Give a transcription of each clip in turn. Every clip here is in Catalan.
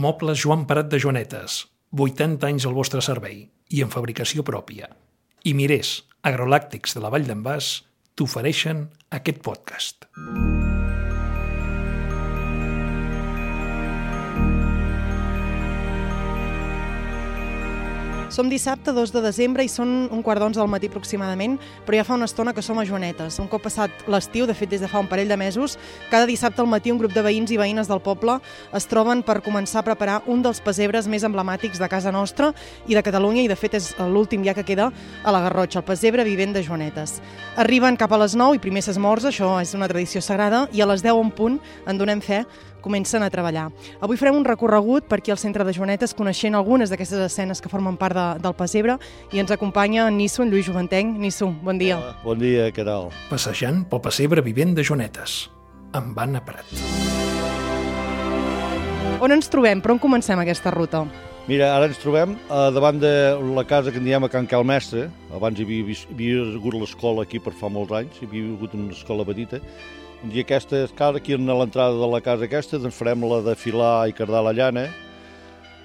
Mobles Joan Parat de Joanetes, 80 anys al vostre servei i en fabricació pròpia. I Mirés, agrolàctics de la Vall d'en Bas, t'ofereixen aquest podcast. Mm. Som dissabte 2 de desembre i són un quart d'onze del matí aproximadament, però ja fa una estona que som a Joanetes. Un cop passat l'estiu, de fet des de fa un parell de mesos, cada dissabte al matí un grup de veïns i veïnes del poble es troben per començar a preparar un dels pesebres més emblemàtics de casa nostra i de Catalunya, i de fet és l'últim ja que queda a la Garrotxa, el pesebre vivent de Joanetes. Arriben cap a les 9 i primer s'esmorza, això és una tradició sagrada, i a les 10 en punt en donem fe comencen a treballar. Avui farem un recorregut per aquí al centre de Joanetes coneixent algunes d'aquestes escenes que formen part de, del Pessebre i ens acompanya en Nisso, en Lluís Joventenc. Nisso, bon dia. Hola, bon dia, què tal? Passejant pel Pessebre vivent de Joanetes, amb Anna Prat. On ens trobem? Per on comencem aquesta ruta? Mira, ara ens trobem uh, davant de la casa que en diem a Can Cal Mestre. Abans hi havia, hi havia hagut l'escola aquí per fa molts anys, hi havia hagut una escola petita, i aquesta escala, aquí a l'entrada de la casa aquesta, doncs farem la de filar i cardar la llana.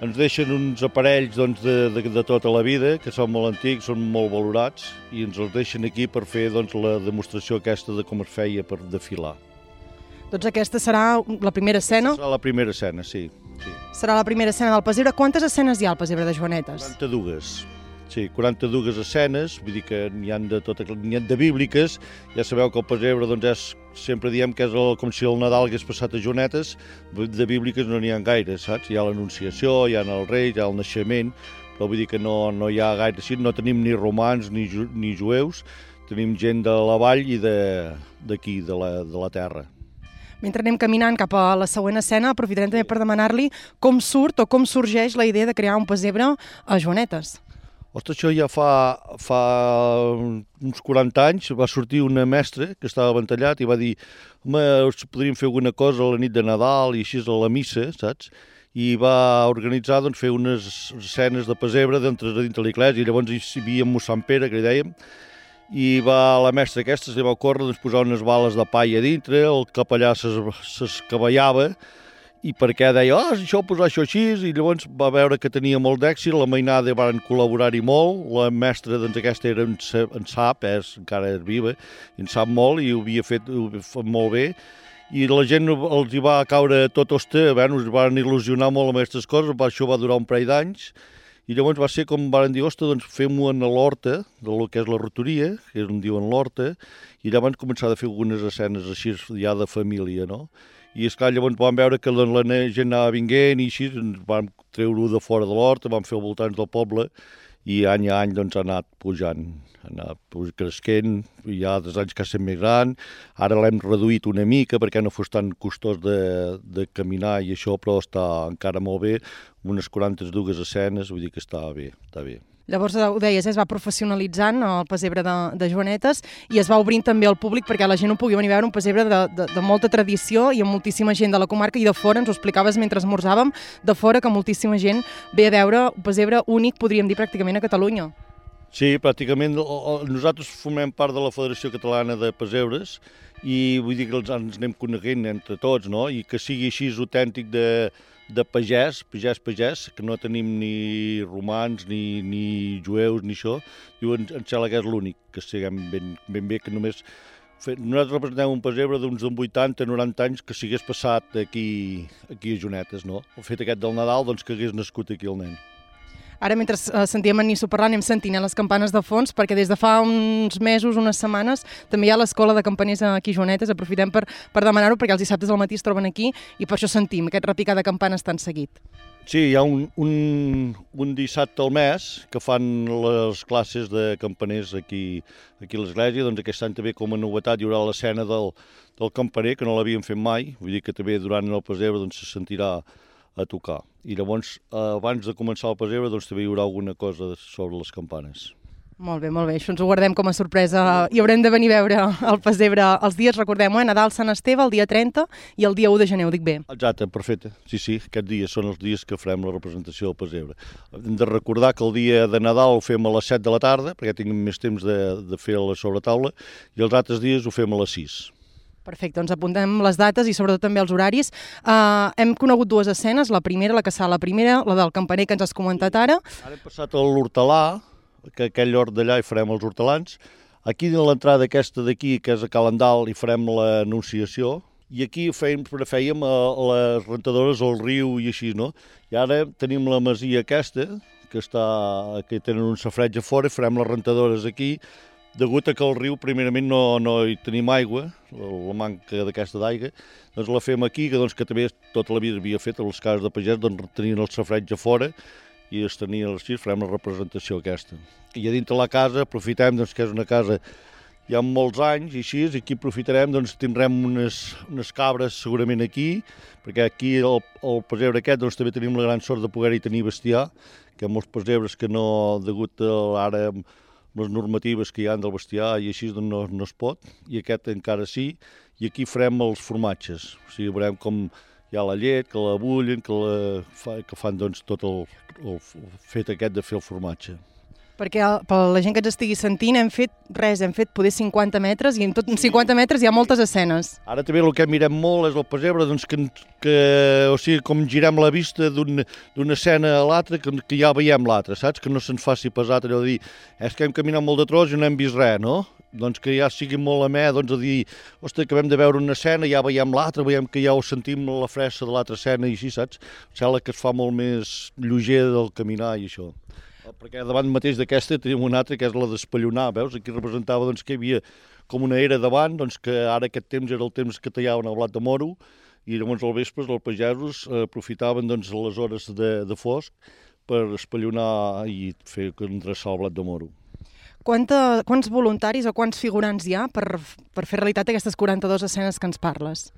Ens deixen uns aparells doncs, de, de, de tota la vida, que són molt antics, són molt valorats, i ens els deixen aquí per fer doncs, la demostració aquesta de com es feia per defilar. Doncs aquesta serà la primera escena? Aquesta serà la primera escena, sí. sí. Serà la primera escena del Pesebre. Quantes escenes hi ha al Pesebre de Joanetes? 42. Sí, 42 escenes, vull dir que n'hi ha de tot, n'hi ha de bíbliques, ja sabeu que el pessebre doncs és, sempre diem que és el, com si el Nadal hagués passat a Jonetes, de bíbliques no n'hi ha gaire, saps? Hi ha l'Anunciació, hi ha el rei, hi ha el naixement, però vull dir que no, no hi ha gaire, sí, no tenim ni romans ni, ju, ni jueus, tenim gent de la vall i d'aquí, de, de, la, de la terra. Mentre anem caminant cap a la següent escena, aprofitarem també per demanar-li com surt o com sorgeix la idea de crear un pessebre a Joanetes. Ostres, això ja fa, fa uns 40 anys va sortir una mestra que estava avantallat i va dir home, podríem fer alguna cosa a la nit de Nadal i així a la missa, saps? i va organitzar doncs, fer unes escenes de pesebre dintre, dintre l'església i llavors hi havia mossant Pere, que li dèiem, i va la mestra aquesta, se li va córrer doncs, posar unes bales de paia a dintre, el capellà s'escabellava, i perquè deia, oh, això posar això així, i llavors va veure que tenia molt d'èxit, la mainada van col·laborar-hi molt, la mestra doncs aquesta era en, en sap, és, encara és viva, en sap molt i ho havia fet, ho havia fet molt bé, i la gent els hi va caure tot hoste, bueno, es van il·lusionar molt amb aquestes coses, això va durar un parell d'anys, i llavors va ser com van dir, ostres, doncs fem-ho en l'horta, del que és la rotoria, que és on diuen l'horta, i llavors començar a fer algunes escenes així ja de família, no? I esclar, llavors vam veure que la, la gent anava vinguent i així ens vam treure-ho de fora de l'hort, vam fer al voltants del poble i any a any doncs, ha anat pujant, ha anat cresquent, hi ha des anys que ha estat més gran, ara l'hem reduït una mica perquè no fos tan costós de, de caminar i això, però està encara molt bé, unes 42 escenes, vull dir que està bé, està bé. Llavors, ho deies, es va professionalitzant el pessebre de, de Joanetes i es va obrint també al públic perquè la gent ho pugui venir a veure un pessebre de, de, de molta tradició i amb moltíssima gent de la comarca i de fora, ens ho explicaves mentre esmorzàvem, de fora que moltíssima gent ve a veure un pessebre únic, podríem dir, pràcticament a Catalunya. Sí, pràcticament nosaltres formem part de la Federació Catalana de Pesebres i vull dir que ens anem coneguent entre tots, no? I que sigui així autèntic de, de pagès, pagès, pagès, que no tenim ni romans, ni, ni jueus, ni això, diuen, em sembla que és l'únic, que siguem ben, ben bé, que només... Nosaltres representem un pesebre d'uns 80, 90 anys que s'hagués passat aquí, aquí a Jonetes, no? El fet aquest del Nadal, doncs que hagués nascut aquí el nen. Ara, mentre uh, sentíem en Nisso parlar, anem sentint eh, les campanes de fons, perquè des de fa uns mesos, unes setmanes, també hi ha l'escola de campaners aquí Joanetes. Aprofitem per, per demanar-ho, perquè els dissabtes al matí es troben aquí i per això sentim aquest repicar de campanes tan seguit. Sí, hi ha un, un, un dissabte al mes que fan les classes de campaners aquí, aquí a l'església. Doncs aquest any també com a novetat hi haurà l'escena del, del campaner, que no l'havíem fet mai. Vull dir que també durant el pesebre doncs, se sentirà a tocar. I llavors, abans de començar el pessebre, doncs també hi haurà alguna cosa sobre les campanes. Molt bé, molt bé. Això ens ho guardem com a sorpresa i haurem de venir a veure el pessebre els dies, recordem, eh? Nadal, Sant Esteve, el dia 30 i el dia 1 de gener, ho dic bé. Exacte, perfecte. Sí, sí, aquests dies són els dies que farem la representació del pessebre. Hem de recordar que el dia de Nadal ho fem a les 7 de la tarda, perquè tinguem més temps de, de fer la sobretaula, i els altres dies ho fem a les 6. Perfecte, doncs apuntem les dates i sobretot també els horaris. Uh, hem conegut dues escenes, la primera, la que sala la primera, la del campaner que ens has comentat ara. Ara hem passat a l'hortalà, que aquell hort d'allà hi farem els hortalans. Aquí a l'entrada aquesta d'aquí, que és a Calendal, hi farem l'anunciació. I aquí fèiem, fèiem a les rentadores al riu i així, no? I ara tenim la masia aquesta, que, està, que tenen un safreig a fora, farem les rentadores aquí, degut a que al riu primerament no, no hi tenim aigua, la manca d'aquesta d'aigua, doncs la fem aquí, que, doncs, que també tota la vida havia fet, les cases de pagès doncs, tenien el safreig a fora i es tenia així, farem la representació aquesta. I a dintre la casa aprofitem doncs, que és una casa hi ha molts anys i així, aquí aprofitarem, doncs tindrem unes, unes cabres segurament aquí, perquè aquí al, al pessebre aquest doncs, també tenim la gran sort de poder-hi tenir bestiar, que molts pessebres que no, degut a ara les normatives que hi han del bestiar i així doncs no, no es pot, i aquest encara sí, i aquí farem els formatges, o sigui, veurem com hi ha la llet, que la bullen, que, la, que fan doncs, tot el, el fet aquest de fer el formatge perquè per la gent que ens estigui sentint hem fet res, hem fet poder 50 metres i en tot en 50 metres hi ha moltes escenes. Ara també el que mirem molt és el pessebre, doncs que, que o sigui, com girem la vista d'una un, escena a l'altra, que, que ja veiem l'altra, saps? Que no se'ns faci pesat allò de dir, és que hem caminat molt de tros i no hem vist res, no? doncs que ja sigui molt amè, doncs a dir, ostres, acabem de veure una escena, ja veiem l'altra, veiem que ja ho sentim la fressa de l'altra escena i així, saps? Sembla que es fa molt més lleuger del caminar i això. Perquè davant mateix d'aquesta tenim una altra que és la d'espallonar, veus? Aquí representava doncs, que hi havia com una era davant, doncs, que ara aquest temps era el temps que tallaven el blat de moro, i llavors al vespre els pagesos eh, aprofitaven doncs, les hores de, de fosc per espallonar i fer endreçar el blat de moro. Quanta, quants voluntaris o quants figurants hi ha per, per fer realitat aquestes 42 escenes que ens parles?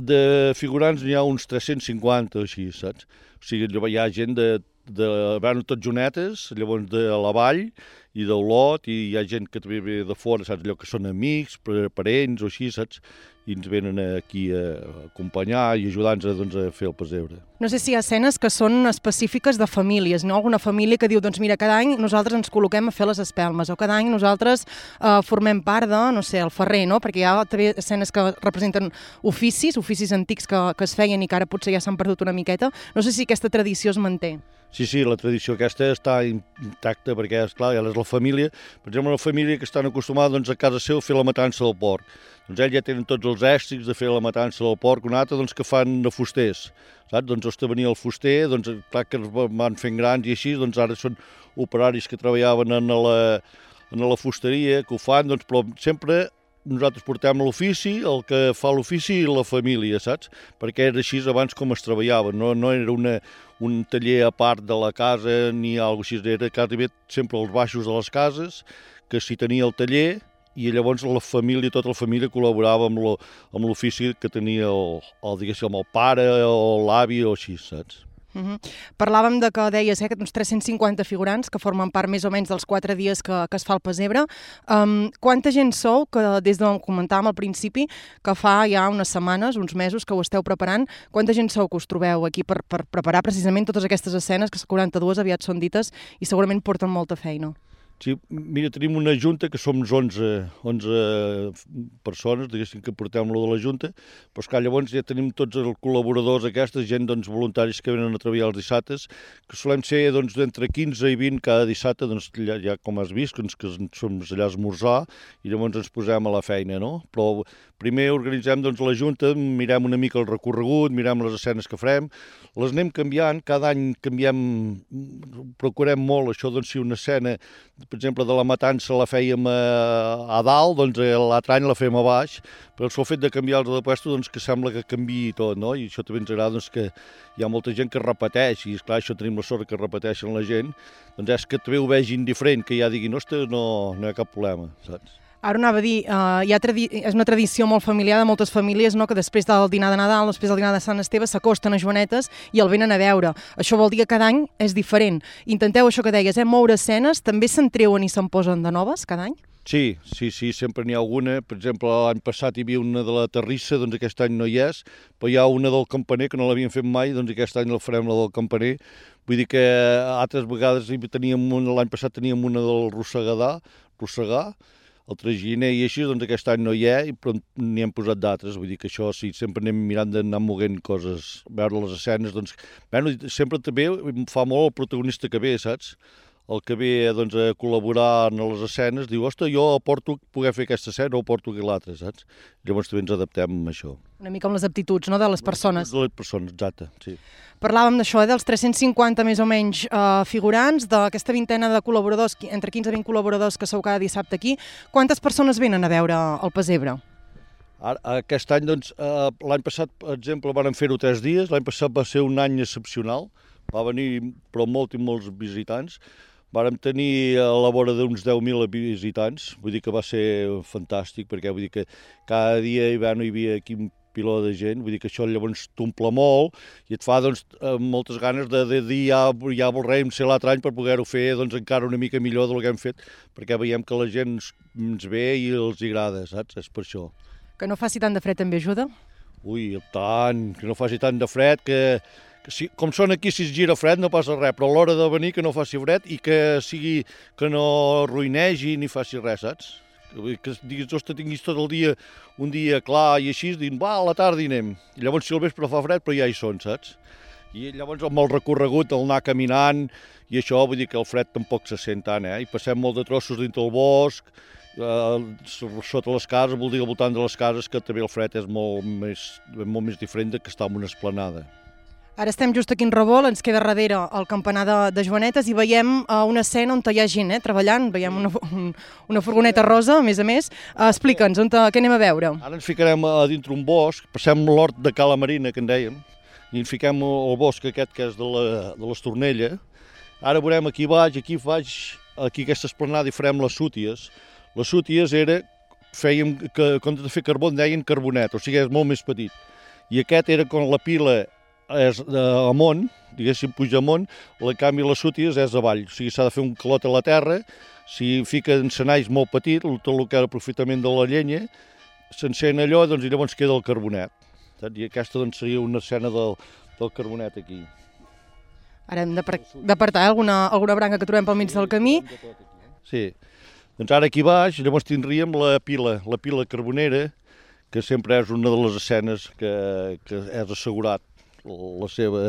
De figurants n'hi ha uns 350 o així, saps? O sigui, hi ha gent de de, van tots junetes, llavors de la vall i d'Olot, i hi ha gent que també ve de fora, saps, allò que són amics, parents o així, saps? I ens venen aquí a acompanyar i ajudar-nos doncs, a fer el pessebre. No sé si hi ha escenes que són específiques de famílies, no? Alguna família que diu, doncs mira, cada any nosaltres ens col·loquem a fer les espelmes, o cada any nosaltres eh, formem part de, no sé, el ferrer, no? Perquè hi ha també escenes que representen oficis, oficis antics que, que es feien i que ara potser ja s'han perdut una miqueta. No sé si aquesta tradició es manté. Sí, sí, la tradició aquesta està intacta perquè, és clar, ja és la família. Per exemple, una família que estan acostumada doncs, a casa seu a fer la matança del porc. Doncs ells ja tenen tots els èstics de fer la matança del porc, un altre doncs, que fan de fusters. Saps? Doncs hoste venia el fuster, doncs clar que es van fent grans i així, doncs ara són operaris que treballaven en la, en la fusteria, que ho fan, doncs, però sempre nosaltres portem l'ofici, el que fa l'ofici i la família, saps? Perquè era així abans com es treballava, no, no era una, un taller a part de la casa ni alguna així, era quasi sempre als baixos de les cases, que s'hi tenia el taller i llavors la família, tota la família col·laborava amb l'ofici que tenia el, el, diguéssim, el pare o l'avi o així, saps? Uh -huh. Parlàvem de que deies eh, que uns 350 figurants que formen part més o menys dels quatre dies que, que es fa el pessebre. Um, quanta gent sou, que des d'on comentàvem al principi, que fa ja unes setmanes, uns mesos que ho esteu preparant, quanta gent sou que us trobeu aquí per, per preparar precisament totes aquestes escenes, que 42 aviat són dites i segurament porten molta feina? Sí, mira, tenim una junta que som 11, 11 persones, diguéssim, que portem lo de la junta, però esclar, llavors ja tenim tots els col·laboradors aquestes, gent, doncs, voluntaris que venen a treballar els dissabtes, que solem ser, doncs, d'entre 15 i 20 cada dissabte, doncs, ja, ja com has vist, doncs, que som allà a esmorzar i llavors ens posem a la feina, no? Però primer organitzem, doncs, la junta, mirem una mica el recorregut, mirem les escenes que farem, les anem canviant, cada any canviem, procurem molt això, doncs, si una escena per exemple, de la matança la fèiem a, a dalt, doncs eh, l'altre any la fem a baix, però el fet de canviar els de puesto, doncs que sembla que canvi tot, no? I això també ens agrada, doncs, que hi ha molta gent que repeteix, i esclar, això tenim la sort que repeteixen la gent, doncs és que també ho vegin diferent, que ja diguin, ostres, no, no hi ha cap problema, saps? Ara anava a dir, uh, hi ha és una tradició molt familiar de moltes famílies no? que després del dinar de Nadal, després del dinar de Sant Esteve, s'acosten a Joanetes i el venen a veure. Això vol dir que cada any és diferent. Intenteu això que deies, eh? moure escenes, també se'n treuen i se'n posen de noves cada any? Sí, sí, sí, sempre n'hi ha alguna. Per exemple, l'any passat hi havia una de la Terrissa, doncs aquest any no hi és, però hi ha una del Campaner que no l'havien fet mai, doncs aquest any la farem la del Campaner. Vull dir que altres vegades teníem l'any passat teníem una del Rossegadà, Rossegà, el traginer i així, doncs aquest any no hi ha, però n'hi hem posat d'altres, vull dir que això sí, sempre anem mirant d'anar moguent coses, veure les escenes, doncs, bueno, sempre també fa molt el protagonista que ve, saps? El que ve doncs, a col·laborar en les escenes diu, ostres, jo aporto poder fer aquesta escena o aporto l'altra, saps? Llavors també ens adaptem a això. Una mica amb les aptituds no? de les persones. De les persones, exacte, sí. Parlàvem d'això, eh, dels 350 més o menys eh, figurants, d'aquesta vintena de col·laboradors, entre 15 i 20 col·laboradors que sou cada dissabte aquí. Quantes persones venen a veure el Pesebre? Ara, aquest any, doncs, eh, l'any passat, per exemple, van fer-ho tres dies, l'any passat va ser un any excepcional, va venir però molt i molts visitants, Vàrem tenir a la vora d'uns 10.000 visitants, vull dir que va ser fantàstic, perquè vull dir que cada dia hi, bueno, hi havia aquí un piló de gent, vull dir que això llavors t'omple molt i et fa doncs, moltes ganes de, de dir ja, ja volrem ser l'altre any per poder-ho fer doncs, encara una mica millor del que hem fet, perquè veiem que la gent ens ve i els agrada, saps? És per això. Que no faci tant de fred també ajuda? Ui, tant, que no faci tant de fred, que, que si, com són aquí, si es gira fred no passa res, però a l'hora de venir que no faci fred i que sigui que no ruïnegi ni faci res, saps? Que, que diguis, ostres, tinguis tot el dia un dia clar i així, dient, va, a la tarda hi anem. I llavors si el vespre fa fred, però ja hi són, saps? I llavors amb el recorregut, el anar caminant, i això vull dir que el fred tampoc se sent tant, eh? I passem molt de trossos dintre el bosc, eh, sota les cases, vol dir al voltant de les cases, que també el fred és molt més, molt més diferent que estar en una esplanada. Ara estem just aquí en Revolt, ens queda darrere el campanar de, de Joanetes i veiem uh, una escena on hi ha gent eh, treballant, veiem una, un, una furgoneta rosa, a més a més. Uh, Explica'ns, què anem a veure? Ara ens ficarem a dintre un bosc, passem l'hort de Cala Marina, que en dèiem, i ens fiquem al bosc aquest que és de l'Estornella. Ara veurem aquí baix, aquí baix, aquí aquesta esplanada i farem les súties. Les súties era, fèiem, que, comptes de fer carbó en deien carbonet, o sigui, és molt més petit. I aquest era quan la pila és eh, amunt, diguéssim, puja amunt, el canvi les súties és avall. O sigui, s'ha de fer un calot a la terra, si fica encenalls molt petit, tot el que era aprofitament de la llenya, s'encén allò doncs, i llavors queda el carbonet. I aquesta doncs, seria una escena del, del carbonet aquí. Ara hem d'apartar alguna, alguna branca que trobem pel mig del camí. Sí. Doncs ara aquí baix, llavors tindríem la pila, la pila carbonera, que sempre és una de les escenes que, que és assegurat la seva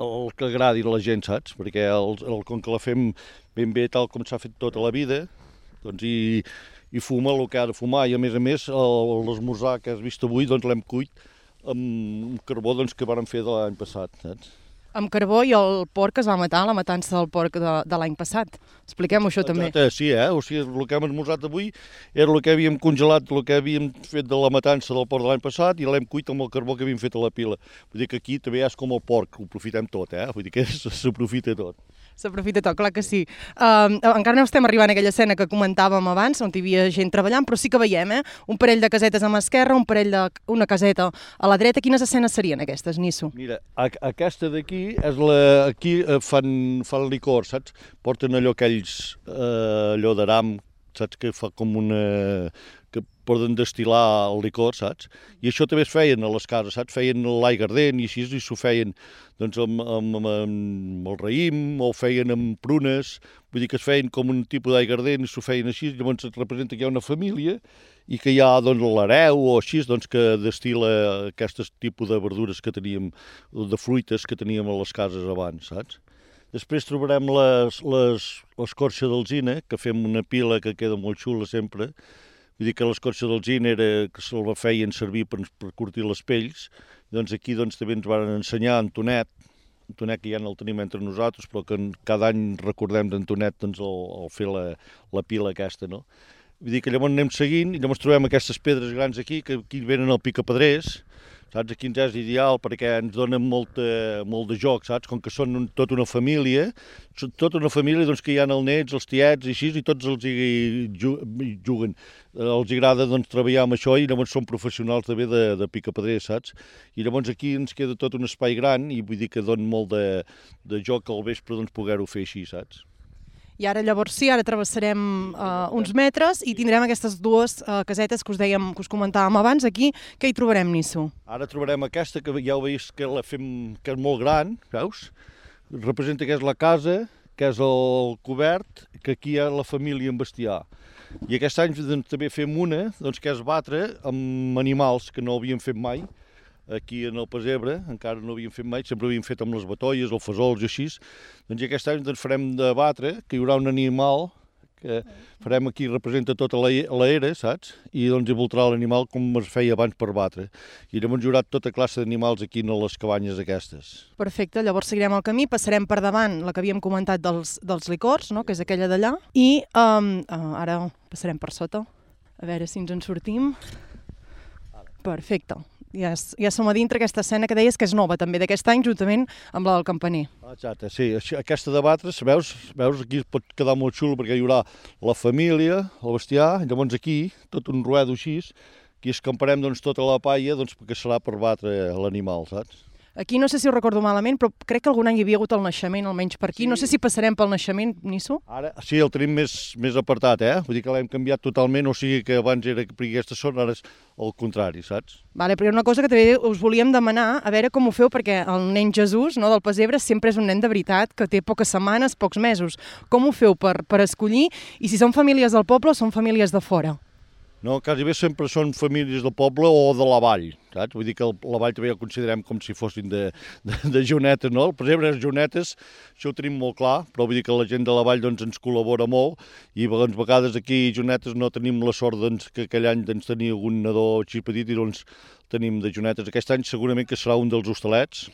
el que agradi a la gent, saps? Perquè el, el, com que la fem ben bé tal com s'ha fet tota la vida, doncs i, i fuma el que ha de fumar i a més a més l'esmorzar que has vist avui doncs l'hem cuit amb un carbó doncs, que vàrem fer de l'any passat, saps? Amb carbó i el porc es va matar, la matança del porc de, de l'any passat. Expliquem-ho això també. Exacte, sí, eh? O sigui, el que hem esmorzat avui era el que havíem congelat, el que havíem fet de la matança del porc de l'any passat i l'hem cuit amb el carbó que havíem fet a la pila. Vull dir que aquí també és com el porc, ho aprofitem tot, eh? Vull dir que s'aprofita tot. S'aprofita tot, clar que sí. Uh, encara no estem arribant a aquella escena que comentàvem abans, on hi havia gent treballant, però sí que veiem, eh? Un parell de casetes a mà esquerra, un parell de... una caseta a la dreta. Quines escenes serien aquestes, Nisso? Mira, a, aquesta d'aquí és la... Aquí eh, fan, fan licor, saps? Porten allò aquells... Eh, allò d'aram, saps? Que fa com una que poden destil·lar el licor, saps? I això també es feien a les cases, saps? Feien l'aigua ardent i així, i s'ho feien doncs, amb, amb, amb, el raïm o feien amb prunes, vull dir que es feien com un tipus d'aigua ardent i s'ho feien així, llavors et representa que hi ha una família i que hi ha doncs, l'hereu o així doncs, que destila aquests tipus de verdures que teníem, de fruites que teníem a les cases abans, saps? Després trobarem l'escorça d'alzina, que fem una pila que queda molt xula sempre, Vull dir que l'escorça del gin era que se'l feien servir per, per curtir les pells. Doncs aquí doncs, també ens van ensenyar Antonet, Antonet que ja no el tenim entre nosaltres, però que cada any recordem d'Antonet doncs, el, el fer la, la pila aquesta, no? Vull dir que llavors anem seguint i llavors trobem aquestes pedres grans aquí, que aquí venen al picapedrers, saps? Aquí ens és ideal perquè ens donen molta, molt de joc, saps? Com que són un, tota una família, tota una família doncs, que hi ha els nets, els tiets i així, i tots els hi juguen. Els agrada doncs, treballar amb això i llavors són professionals també de, de picapedrer, saps? I llavors aquí ens queda tot un espai gran i vull dir que don molt de, de joc al vespre doncs, poder-ho fer així, saps? I ara llavors sí, ara travessarem uh, uns metres i tindrem aquestes dues uh, casetes que us dèiem, que us comentàvem abans. Aquí, què hi trobarem, Nisso? Ara trobarem aquesta, que ja ho veus que la fem, que és molt gran, veus? Representa que és la casa, que és el cobert, que aquí hi ha la família en bestiar. I aquest any doncs, també fem una, doncs, que és batre amb animals que no havíem fet mai, aquí en el Pesebre, encara no havíem fet mai, sempre havíem fet amb les batolles, el fesols i així. Doncs aquest any doncs, farem de batre, que hi haurà un animal que farem aquí, representa tota l'era, saps? I doncs hi voltarà l'animal com es feia abans per batre. I llavors hi haurà tota classe d'animals aquí a les cabanyes aquestes. Perfecte, llavors seguirem el camí, passarem per davant la que havíem comentat dels, dels licors, no? que és aquella d'allà, i um, uh, ara passarem per sota, a veure si ens en sortim. Perfecte ja, ja som a dintre aquesta escena que deies que és nova també d'aquest any, juntament amb la del campaner. Exacte, sí. Aquesta de batres, veus, veus, aquí pot quedar molt xulo perquè hi haurà la família, el bestiar, llavors aquí, tot un ruedo així, aquí escamparem doncs, tota la paia doncs, perquè serà per batre l'animal, saps? Aquí no sé si ho recordo malament, però crec que algun any hi havia hagut el naixement, almenys per aquí. Sí. No sé si passarem pel naixement, Nisso. Ara sí, el tenim més, més apartat, eh? Vull dir que l'hem canviat totalment, o sigui que abans era per aquesta zona, ara és el contrari, saps? Vale, però una cosa que també us volíem demanar, a veure com ho feu, perquè el nen Jesús no, del Pesebre sempre és un nen de veritat, que té poques setmanes, pocs mesos. Com ho feu per, per escollir? I si són famílies del poble o són famílies de fora? No, quasi bé sempre són famílies del poble o de la vall, saps? Vull dir que la vall també el considerem com si fossin de, de, de Jonetes, no? Per exemple, les Jonetes, això ho tenim molt clar, però vull dir que la gent de la vall doncs, ens col·labora molt i doncs, vegades aquí Jonetes no tenim la sort doncs, que aquell any doncs, tenia algun nadó així petit i doncs tenim de Jonetes. Aquest any segurament que serà un dels hostalets,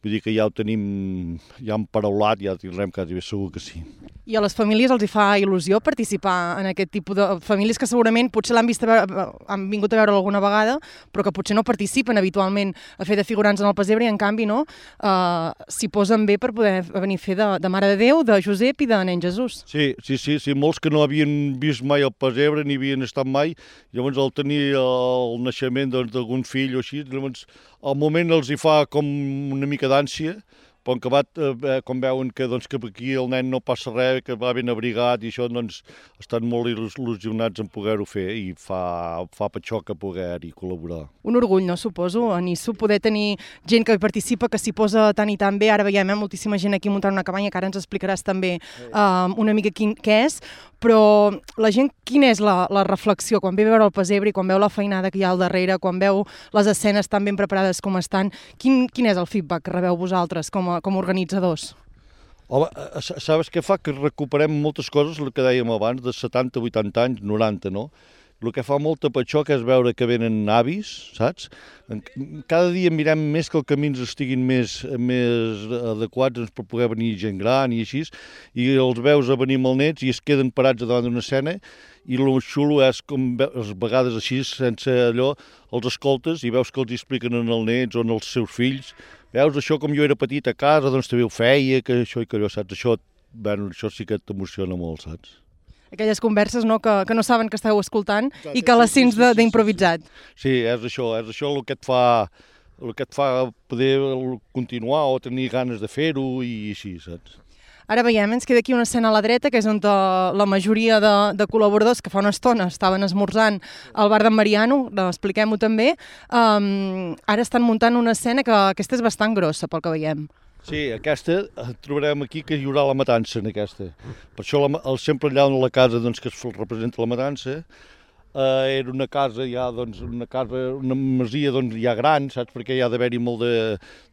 Vull dir que ja ho tenim, ja hem paraulat, ja tindrem quasi bé segur que sí. I a les famílies els hi fa il·lusió participar en aquest tipus de famílies que segurament potser l'han vist, veure, han vingut a veure alguna vegada, però que potser no participen habitualment a fer de figurants en el Pesebre i en canvi no, uh, s'hi posen bé per poder venir a fer de, de Mare de Déu, de Josep i de Nen Jesús. Sí, sí, sí, sí, molts que no havien vist mai el Pesebre ni havien estat mai, llavors al tenir el naixement doncs, d'algun doncs, fill o així, llavors al moment els hi fa com una mica d'ànsia, però en acabat, eh, quan veuen que, doncs, que aquí el nen no passa res, que va ben abrigat i això, doncs, estan molt il·lusionats en poder-ho fer i fa, fa petxoca poder-hi col·laborar. Un orgull, no, suposo, a Nisso, poder tenir gent que hi participa, que s'hi posa tant i tan bé. Ara veiem eh, moltíssima gent aquí muntant una cabanya, que ara ens explicaràs també eh, una mica quin, què és, però la gent, quina és la, la reflexió quan ve a veure el pessebre i quan veu la feinada que hi ha al darrere, quan veu les escenes tan ben preparades com estan, quin, quin és el feedback que rebeu vosaltres com a, com a organitzadors? Home, eh, sabes què fa? Que recuperem moltes coses, el que dèiem abans, de 70, 80 anys, 90, no? El que fa molta patxoca és veure que venen avis, saps? Cada dia mirem més que els camins estiguin més, més adequats doncs, per poder venir gent gran i així, i els veus a venir amb el nets i es queden parats davant d'una escena i el xulo és com a vegades així, sense allò, els escoltes i veus que els expliquen en el nets o en els seus fills veus això com jo era petit a casa, doncs també ho feia, que això i que allò, saps? Això, bueno, això sí que t'emociona molt, saps? Aquelles converses no, que, que no saben que esteu escoltant Clar, i que les sents sí, sí, d'improvisat. Sí, sí, és això, és això el que et fa el que et fa poder continuar o tenir ganes de fer-ho i així, saps? Ara veiem, ens queda aquí una escena a la dreta, que és on la majoria de, de col·laboradors que fa una estona estaven esmorzant al bar d'en Mariano, expliquem-ho també, um, ara estan muntant una escena que aquesta és bastant grossa, pel que veiem. Sí, aquesta eh, trobarem aquí que hi haurà la matança en aquesta. Per això la, el, sempre allà on la casa doncs, que es representa la matança, eh, era una casa ja, doncs, una casa, una masia doncs, ja gran, saps? Perquè hi ha d'haver-hi molt de,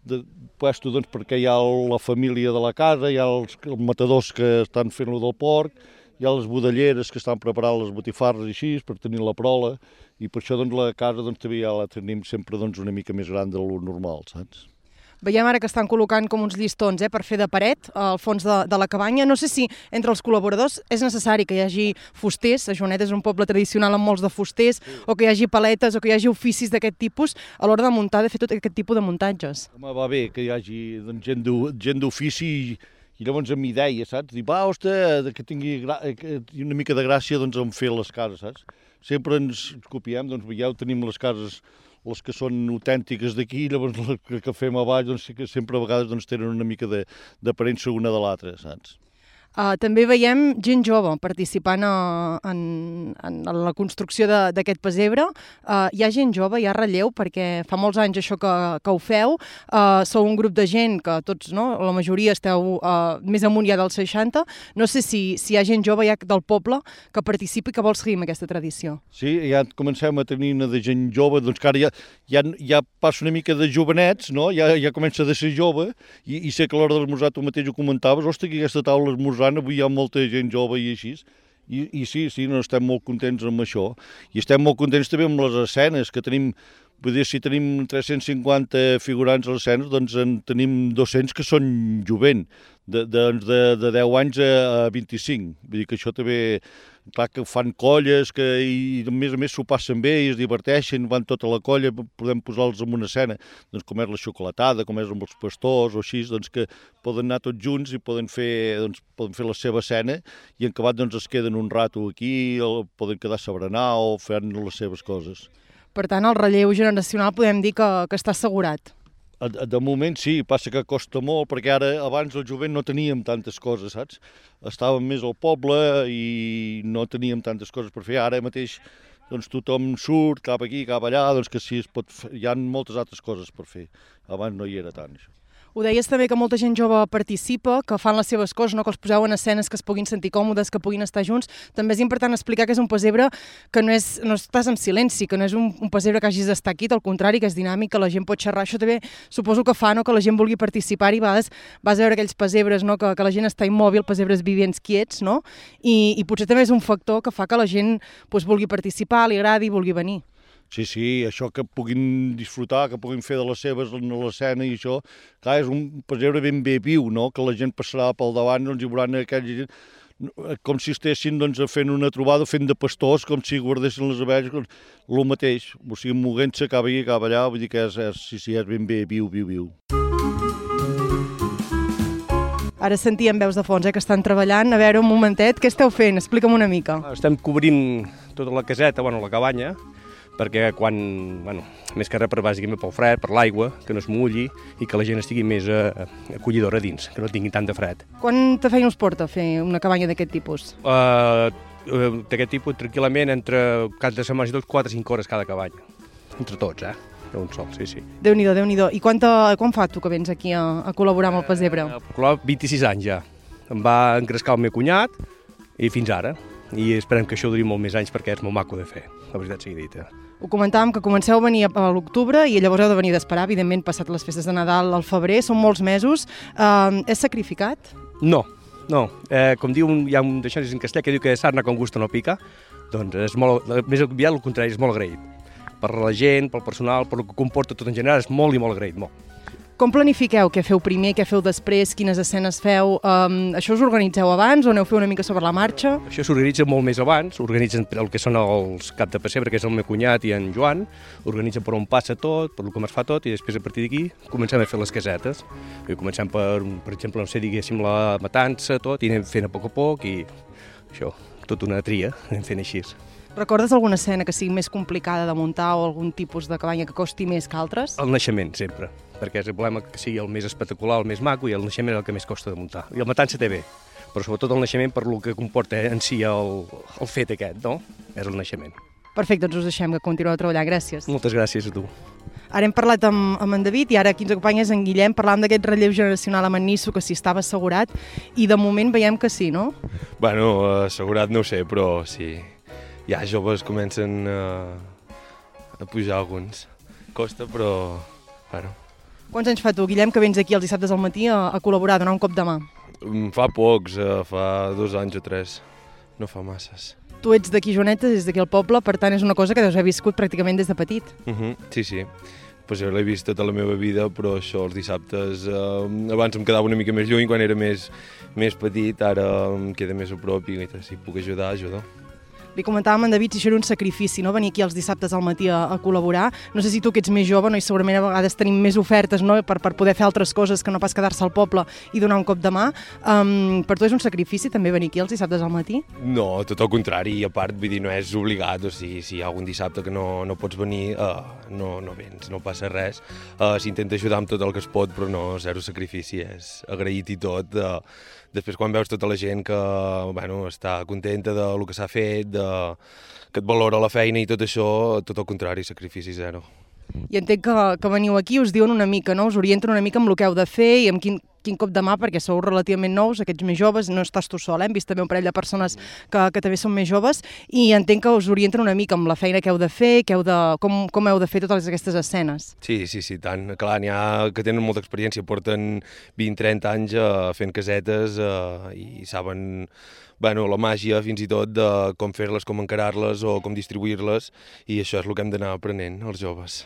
de puesto, doncs, perquè hi ha la família de la casa, hi ha els, els matadors que estan fent-lo del porc, hi ha les budelleres que estan preparant les botifarres i així, per tenir la prola, i per això doncs, la casa doncs, també ja la tenim sempre doncs, una mica més gran de lo normal, saps? Veiem ara que estan col·locant com uns llistons eh, per fer de paret al fons de, de la cabanya. No sé si entre els col·laboradors és necessari que hi hagi fusters, a Joanet és un poble tradicional amb molts de fusters, sí. o que hi hagi paletes, o que hi hagi oficis d'aquest tipus, a l'hora de muntar, de fer tot aquest tipus de muntatges. Home, va bé que hi hagi doncs, gent d'ofici i, i llavors amb idea, saps? Dir, va, ostres, que tingui una mica de gràcia doncs, en fer les cases, saps? Sempre ens copiem, doncs veieu, tenim les cases les que són autèntiques d'aquí, llavors les que fem a baix, doncs sempre a vegades doncs, tenen una mica d'aparença una de l'altra, saps? Uh, també veiem gent jove participant a, en, en la construcció d'aquest pessebre. Uh, hi ha gent jove, hi ha relleu, perquè fa molts anys això que, que ho feu. Uh, sou un grup de gent que tots, no, la majoria esteu uh, més amunt ja dels 60. No sé si, si hi ha gent jove ja del poble que participi que vol seguir amb aquesta tradició. Sí, ja comencem a tenir una de gent jove, doncs que ara ja, ja, ja passa una mica de jovenets, no? ja, ja comença de ser jove, i, i sé que a l'hora de l'esmorzar tu mateix ho comentaves, ostres, que aquesta taula esmorzant avui hi ha molta gent jove i així, i, i sí, sí, no estem molt contents amb això. I estem molt contents també amb les escenes, que tenim Vull dir, si tenim 350 figurants a l'escena, doncs en tenim 200 que són jovent, de, de, de, de 10 anys a 25. Vull dir que això també, clar que fan colles, que i a més a més s'ho passen bé i es diverteixen, van tota la colla, podem posar-los en una escena, doncs com és la xocolatada, com és amb els pastors o així, doncs que poden anar tots junts i poden fer, doncs, poden fer la seva escena i en acabat doncs es queden un rato aquí, o poden quedar a berenar o fent les seves coses. Per tant, el relleu generacional podem dir que, que està assegurat. De moment sí, passa que costa molt, perquè ara abans el jovent no teníem tantes coses, saps? Estàvem més al poble i no teníem tantes coses per fer. Ara mateix doncs tothom surt cap aquí, cap allà, doncs que sí, es pot fer, hi ha moltes altres coses per fer. Abans no hi era tant, això. Ho deies també que molta gent jove participa, que fan les seves coses, no? que els poseu en escenes que es puguin sentir còmodes, que puguin estar junts. També és important explicar que és un pessebre que no, és, no estàs en silenci, que no és un, un pessebre que hagis d'estar aquí, al contrari, que és dinàmic, que la gent pot xerrar. Això també suposo que fa no? que la gent vulgui participar i a vegades vas a veure aquells pessebres no? que, que la gent està immòbil, pessebres vivents quiets, no? I, i potser també és un factor que fa que la gent pues, vulgui participar, li agradi vulgui venir. Sí, sí, això que puguin disfrutar, que puguin fer de les seves en l'escena i això, clar, és un pessebre ben bé viu, no?, que la gent passarà pel davant, doncs hi veuran aquella gent com si estessin doncs, fent una trobada, fent de pastors, com si guardessin les abelles, com... el mateix, o sigui, moguent-se acaba aquí, acaba allà, vull dir que és, és, sí, sí, és ben bé viu, viu, viu. Ara sentíem veus de fons, eh, que estan treballant. A veure, un momentet, què esteu fent? Explica'm una mica. Estem cobrint tota la caseta, bueno, la cabanya, perquè quan, bueno, més que res per bàsicament pel fred, per l'aigua, que no es mulli i que la gent estigui més eh, acollidora dins, que no tingui tant de fred. Quanta feina us porta fer una cabanya d'aquest tipus? Uh, d'aquest tipus, tranquil·lament, entre cap de setmana i dos, 4 o 5 hores cada cabanya. Entre tots, eh? De un sol, sí, sí. Déu-n'hi-do, déu nhi déu I quanta, quan fa tu que vens aquí a, a col·laborar amb el Pesebre? Uh, 26 anys ja. Em va engrescar el meu cunyat i fins ara. I esperem que això duri molt més anys perquè és molt maco de fer, la veritat sigui dita. Ho comentàvem que comenceu a venir a l'octubre i llavors heu de venir d'esperar, evidentment, passat les festes de Nadal al febrer, són molts mesos. Uh, és sacrificat? No, no. Eh, com diu, un, hi ha un d'això en castellà que diu que sarna con gusto no pica, doncs és molt, més aviat el contrari, és molt agraït. Per la gent, pel personal, per el que comporta tot en general, és molt i molt agraït, molt. Com planifiqueu? Què feu primer, què feu després, quines escenes feu? Um, això us organitzeu abans o aneu fer una mica sobre la marxa? Això s'organitza molt més abans, organitzen el que són els cap de pessebre, que és el meu cunyat i en Joan, organitzen per on passa tot, per com es fa tot, i després a partir d'aquí comencem a fer les casetes. I comencem per, per exemple, no sé, diguéssim, la matança, tot, i anem fent a poc a poc, i això, tota una tria, anem fent així. Recordes alguna escena que sigui més complicada de muntar o algun tipus de cabanya que costi més que altres? El naixement, sempre, perquè és el problema que sigui el més espectacular, el més maco, i el naixement és el que més costa de muntar. I el matança té bé, però sobretot el naixement per lo que comporta en si el, el fet aquest, no? És el naixement. Perfecte, doncs us deixem que continueu treballant. Gràcies. Moltes gràcies a tu. Ara hem parlat amb, amb en David i ara aquí ens acompanya en Guillem parlant d'aquest relleu generacional a Manisso que si estava assegurat i de moment veiem que sí, no? Bueno, assegurat no ho sé, però sí, ja joves comencen a, a pujar alguns. Costa, però... Bueno. Quants anys fa tu, Guillem, que vens aquí els dissabtes al matí a, a col·laborar, a donar un cop de mà? Mm, fa pocs, eh, fa dos anys o tres. No fa masses. Tu ets d'aquí, Joanetes, des d'aquí al poble, per tant és una cosa que deus haver viscut pràcticament des de petit. Uh -huh, sí, sí. Pues jo l'he vist tota la meva vida, però això, els dissabtes... Eh, abans em quedava una mica més lluny, quan era més, més petit, ara em queda més a prop i si puc ajudar, ajudo. Li comentàvem en David si això era un sacrifici, no? venir aquí els dissabtes al matí a, a col·laborar. No sé si tu que ets més jove no? i segurament a vegades tenim més ofertes no? per, per poder fer altres coses que no pas quedar-se al poble i donar un cop de mà. Um, per tu és un sacrifici també venir aquí els dissabtes al matí? No, tot el contrari, a part, vull dir, no és obligat, o sigui, si hi ha algun dissabte que no, no pots venir, uh, no, no vens, no passa res. Uh, S'intenta ajudar amb tot el que es pot, però no, zero sacrifici, és agraït i tot. Uh, després quan veus tota la gent que bueno, està contenta de lo que s'ha fet, de, que et valora la feina i tot això, tot el contrari, sacrifici zero. I entenc que, que veniu aquí, us diuen una mica, no? us orienten una mica amb el que heu de fer i amb quin, quin cop de mà, perquè sou relativament nous, aquests més joves, no estàs tu sol, eh? hem vist també un parell de persones que, que també són més joves, i entenc que us orienten una mica amb la feina que heu de fer, que heu de, com, com heu de fer totes aquestes escenes. Sí, sí, sí, tant. Clar, n'hi ha que tenen molta experiència, porten 20-30 anys uh, fent casetes uh, i saben bueno, la màgia fins i tot de com fer-les, com encarar-les o com distribuir-les i això és el que hem d'anar aprenent els joves.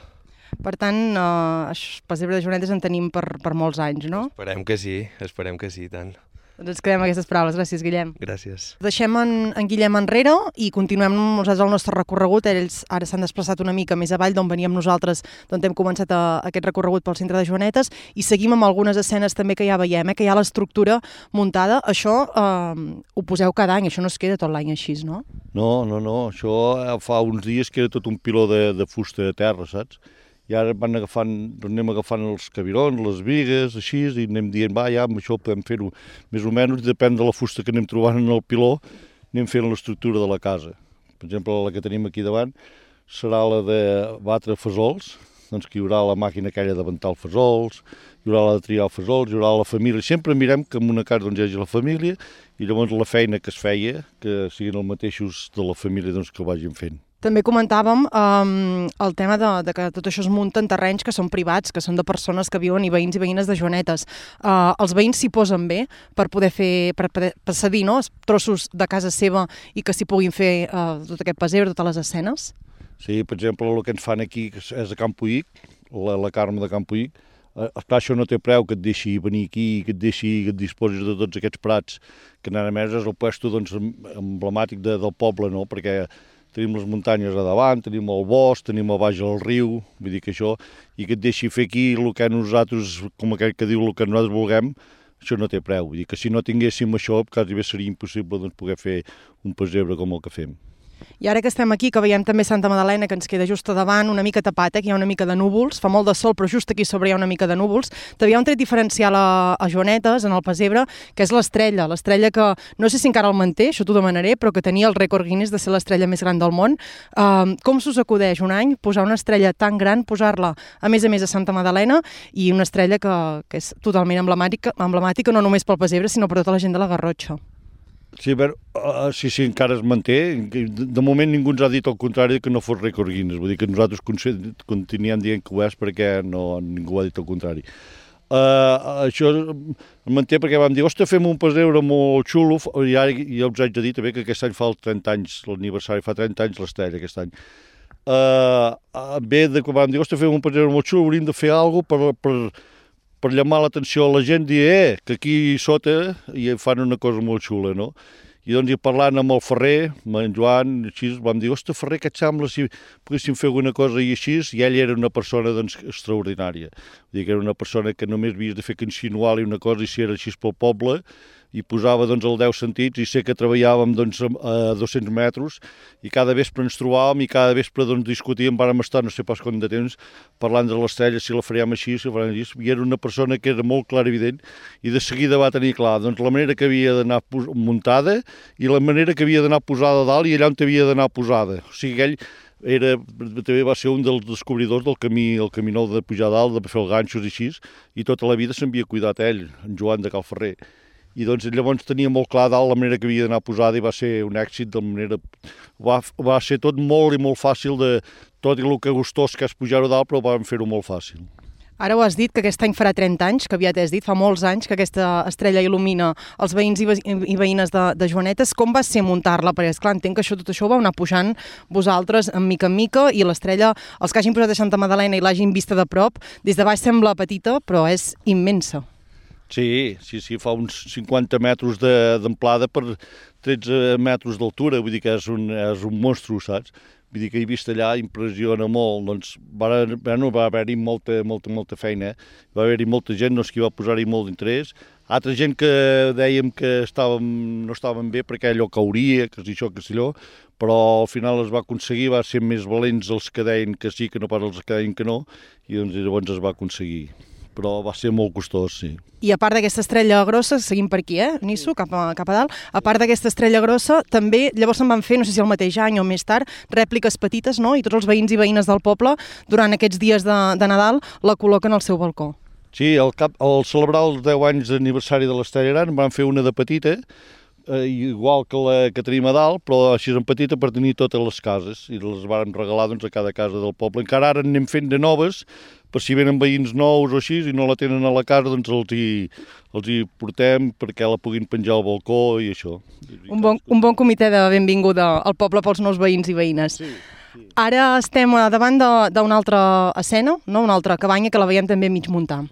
Per tant, eh, Pessebre de Joanetes en tenim per, per molts anys, no? Esperem que sí, esperem que sí, tant. Doncs ens quedem aquestes paraules. Gràcies, Guillem. Gràcies. Deixem en, en Guillem enrere i continuem nosaltres el nostre recorregut. Ells ara s'han desplaçat una mica més avall d'on veníem nosaltres, d'on hem començat a, aquest recorregut pel centre de Joanetes i seguim amb algunes escenes també que ja veiem, eh, que hi ha l'estructura muntada. Això eh, ho poseu cada any, això no es queda tot l'any així, no? No, no, no. Això fa uns dies que era tot un piló de, de fusta de terra, saps? I ara van agafant, anem agafant els cabirons, les vigues, així, i anem dient, va, ja, amb això podem fer-ho més o menys, depèn de la fusta que anem trobant en el piló, anem fent l'estructura de la casa. Per exemple, la que tenim aquí davant serà la de batre fesols, doncs que hi haurà la màquina aquella de ventar els fesols, hi haurà la de triar els fesols, hi haurà la família. Sempre mirem que en una casa doncs, hi hagi la família i llavors la feina que es feia, que siguin els mateixos de la família doncs, que ho vagin fent. També comentàvem um, el tema de, de que tot això es munta en terrenys que són privats, que són de persones que viuen i veïns i veïnes de Joanetes. Uh, els veïns s'hi posen bé per poder fer, per, per, cedir no? trossos de casa seva i que s'hi puguin fer uh, tot aquest pesebre, totes les escenes? Sí, per exemple, el que ens fan aquí és a Camp Puig, la, la Carme de Camp Puig, eh, clar, això no té preu que et deixi venir aquí, que et deixi, que et disposis de tots aquests prats, que a més és el puesto doncs, emblemàtic de, del poble, no? perquè tenim les muntanyes a davant, tenim el bosc, tenim a baix el riu, vull dir que això, i que et deixi fer aquí el que nosaltres, com aquell que diu el que nosaltres vulguem, això no té preu. Vull dir que si no tinguéssim això, quasi bé seria impossible doncs, poder fer un pesebre com el que fem. I ara que estem aquí, que veiem també Santa Madalena, que ens queda just a davant, una mica tapat, eh, que hi ha una mica de núvols, fa molt de sol, però just aquí sobre hi ha una mica de núvols, també hi ha un tret diferencial a, a Joanetes, en el Pesebre, que és l'estrella, l'estrella que no sé si encara el manté, això t'ho demanaré, però que tenia el rècord Guinness de ser l'estrella més gran del món. Uh, com s'us acudeix un any posar una estrella tan gran, posar-la a més a més a Santa Madalena i una estrella que, que és totalment emblemàtica, emblemàtica no només pel Pesebre, sinó per tota la gent de la Garrotxa? Sí, veure, uh, sí, sí, encara es manté. De, moment ningú ens ha dit el contrari que no fos rècord Guinness. Vull dir que nosaltres continuem dient que ho és perquè no, ningú ha dit el contrari. Uh, això es manté perquè vam dir, ostres, fem un pessebre molt xulo, i ara ja us haig de dir també que aquest any fa els 30 anys, l'aniversari fa 30 anys l'estrella aquest any. Uh, bé, de que vam dir, ostres, fem un pessebre molt xulo, hauríem de fer alguna cosa per, per, per llamar l'atenció a la gent, dir, eh, que aquí sota hi fan una cosa molt xula, no? I doncs, i parlant amb el Ferrer, amb en Joan, així, vam dir, ostres, Ferrer, què et sembla si poguéssim fer alguna cosa i així? I ell era una persona, doncs, extraordinària. Vull dir que era una persona que només havies de fer que insinuar-li una cosa i si era així pel poble, i posava doncs, el 10 sentits i sé que treballàvem doncs, a 200 metres i cada vespre ens trobàvem i cada vespre doncs, discutíem, vàrem estar no sé pas quant de temps parlant de l'estrella, si la faríem així, si la faríem així, i era una persona que era molt clar evident i de seguida va tenir clar doncs, la manera que havia d'anar muntada i la manera que havia d'anar posada dalt i allà on havia d'anar posada. O sigui ell era, també va ser un dels descobridors del camí, el camí nou de pujar dalt, de fer els ganxos i així, i tota la vida s'havia cuidat ell, en Joan de Calferrer i doncs llavors tenia molt clar dalt la manera que havia d'anar posada i va ser un èxit de manera... Va, va ser tot molt i molt fàcil de tot i el que gustós que és pujar-ho dalt, però vam fer-ho molt fàcil. Ara ho has dit, que aquest any farà 30 anys, que aviat has dit, fa molts anys que aquesta estrella il·lumina els veïns i, ve i veïnes de, de Joanetes. Com va ser muntar-la? Perquè, esclar, entenc que això, tot això ho vau anar pujant vosaltres en mica en mica i l'estrella, els que hagin posat a Santa Madalena i l'hagin vista de prop, des de baix sembla petita, però és immensa. Sí, sí, sí, fa uns 50 metres d'amplada per 13 metres d'altura, vull dir que és un, és un monstru, saps? Vull dir que he vist allà impressiona molt, doncs va, bueno, va haver-hi molta, molta, molta feina, eh? va haver-hi molta gent doncs, que va posar-hi molt d'interès, altra gent que dèiem que estàvem, no estàvem bé perquè allò cauria, que si això, que si allò, però al final es va aconseguir, va ser més valents els que deien que sí, que no pas els que deien que no, i doncs llavors es va aconseguir però va ser molt costós, sí. I a part d'aquesta estrella grossa, seguim per aquí, eh, Nisso, cap a, cap a dalt, a part d'aquesta estrella grossa, també llavors se'n van fer, no sé si el mateix any o més tard, rèpliques petites, no?, i tots els veïns i veïnes del poble, durant aquests dies de, de Nadal, la col·loquen al seu balcó. Sí, al, cap, al celebrar els 10 anys d'aniversari de l'Estrella Gran van fer una de petita, eh, igual que la que tenim a dalt, però així en petita per tenir totes les cases i les vàrem regalar doncs, a cada casa del poble. Encara ara anem fent de noves, per si venen veïns nous o així i no la tenen a la casa, doncs els hi, els hi portem perquè la puguin penjar al balcó i això. Un bon, un bon comitè de benvinguda al poble pels nous veïns i veïnes. Sí. Sí. Ara estem davant d'una altra escena, no? una altra cabanya que la veiem també mig muntar.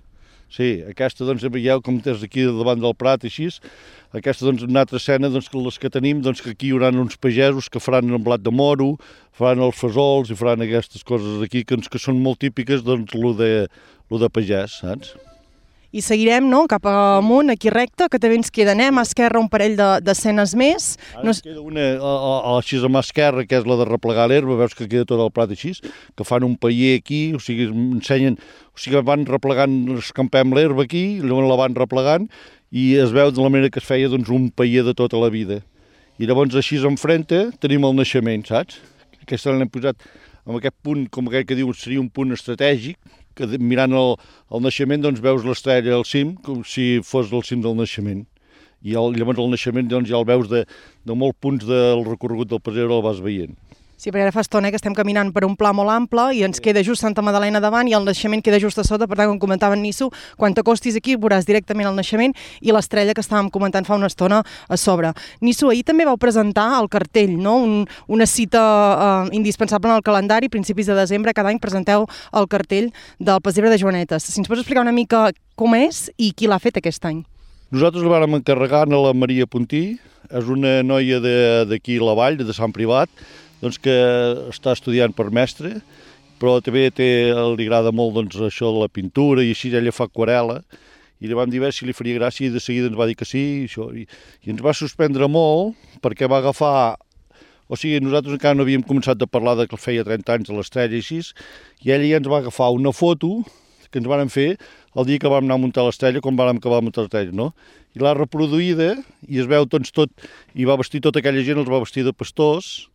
Sí, aquesta doncs veieu com és aquí davant del Prat així, aquesta doncs una altra escena doncs, que les que tenim, doncs que aquí hi haurà uns pagesos que faran el blat de moro, faran els fesols i faran aquestes coses aquí que, doncs, que són molt típiques doncs lo de, lo de pagès, saps? I seguirem no, cap amunt, aquí recte, que també ens queda. Anem a esquerra un parell d'escenes de, més. Ara no... queda una a, a, a, així a mà esquerra, que és la de replegar l'herba, veus que queda tot el plat així, que fan un paller aquí, o sigui, ensenyen, o sigui, van replegant, escampem l'herba aquí, llavors la van replegant, i es veu de la manera que es feia doncs, un paller de tota la vida. I llavors així enfrenta tenim el naixement, saps? Aquesta l'hem posat en aquest punt, com aquell que diu, seria un punt estratègic, que mirant el, el naixement doncs veus l'estrella al cim, com si fos el cim del naixement. I el, llavors el naixement doncs, ja el veus de, de molts punts del recorregut del pessebre el vas veient. Sí, perquè ara fa estona que estem caminant per un pla molt ample i ens queda just Santa Madalena davant i el naixement queda just a sota, per tant, com comentava en Nisso, quan t'acostis aquí veuràs directament el naixement i l'estrella que estàvem comentant fa una estona a sobre. Nisso, ahir també vau presentar el cartell, no? Un, una cita uh, indispensable en el calendari, principis de desembre, cada any presenteu el cartell del Pessebre de Joanetes. Si ens pots explicar una mica com és i qui l'ha fet aquest any? Nosaltres el vam encarregar a la Maria Puntí, és una noia d'aquí a la vall, de Sant Privat, doncs, que està estudiant per mestre, però també té, li agrada molt doncs, això de la pintura i així ella fa aquarela i li vam dir si li faria gràcia i de seguida ens va dir que sí i, això, i, i ens va suspendre molt perquè va agafar o sigui, nosaltres encara no havíem començat a parlar de que feia 30 anys de l'estrella i així, i ella ja ens va agafar una foto que ens van fer el dia que vam anar a muntar l'estrella, com vam acabar de muntar l'estrella, no? I l'ha reproduïda, i es veu tots tot, i va vestir tota aquella gent, els va vestir de pastors,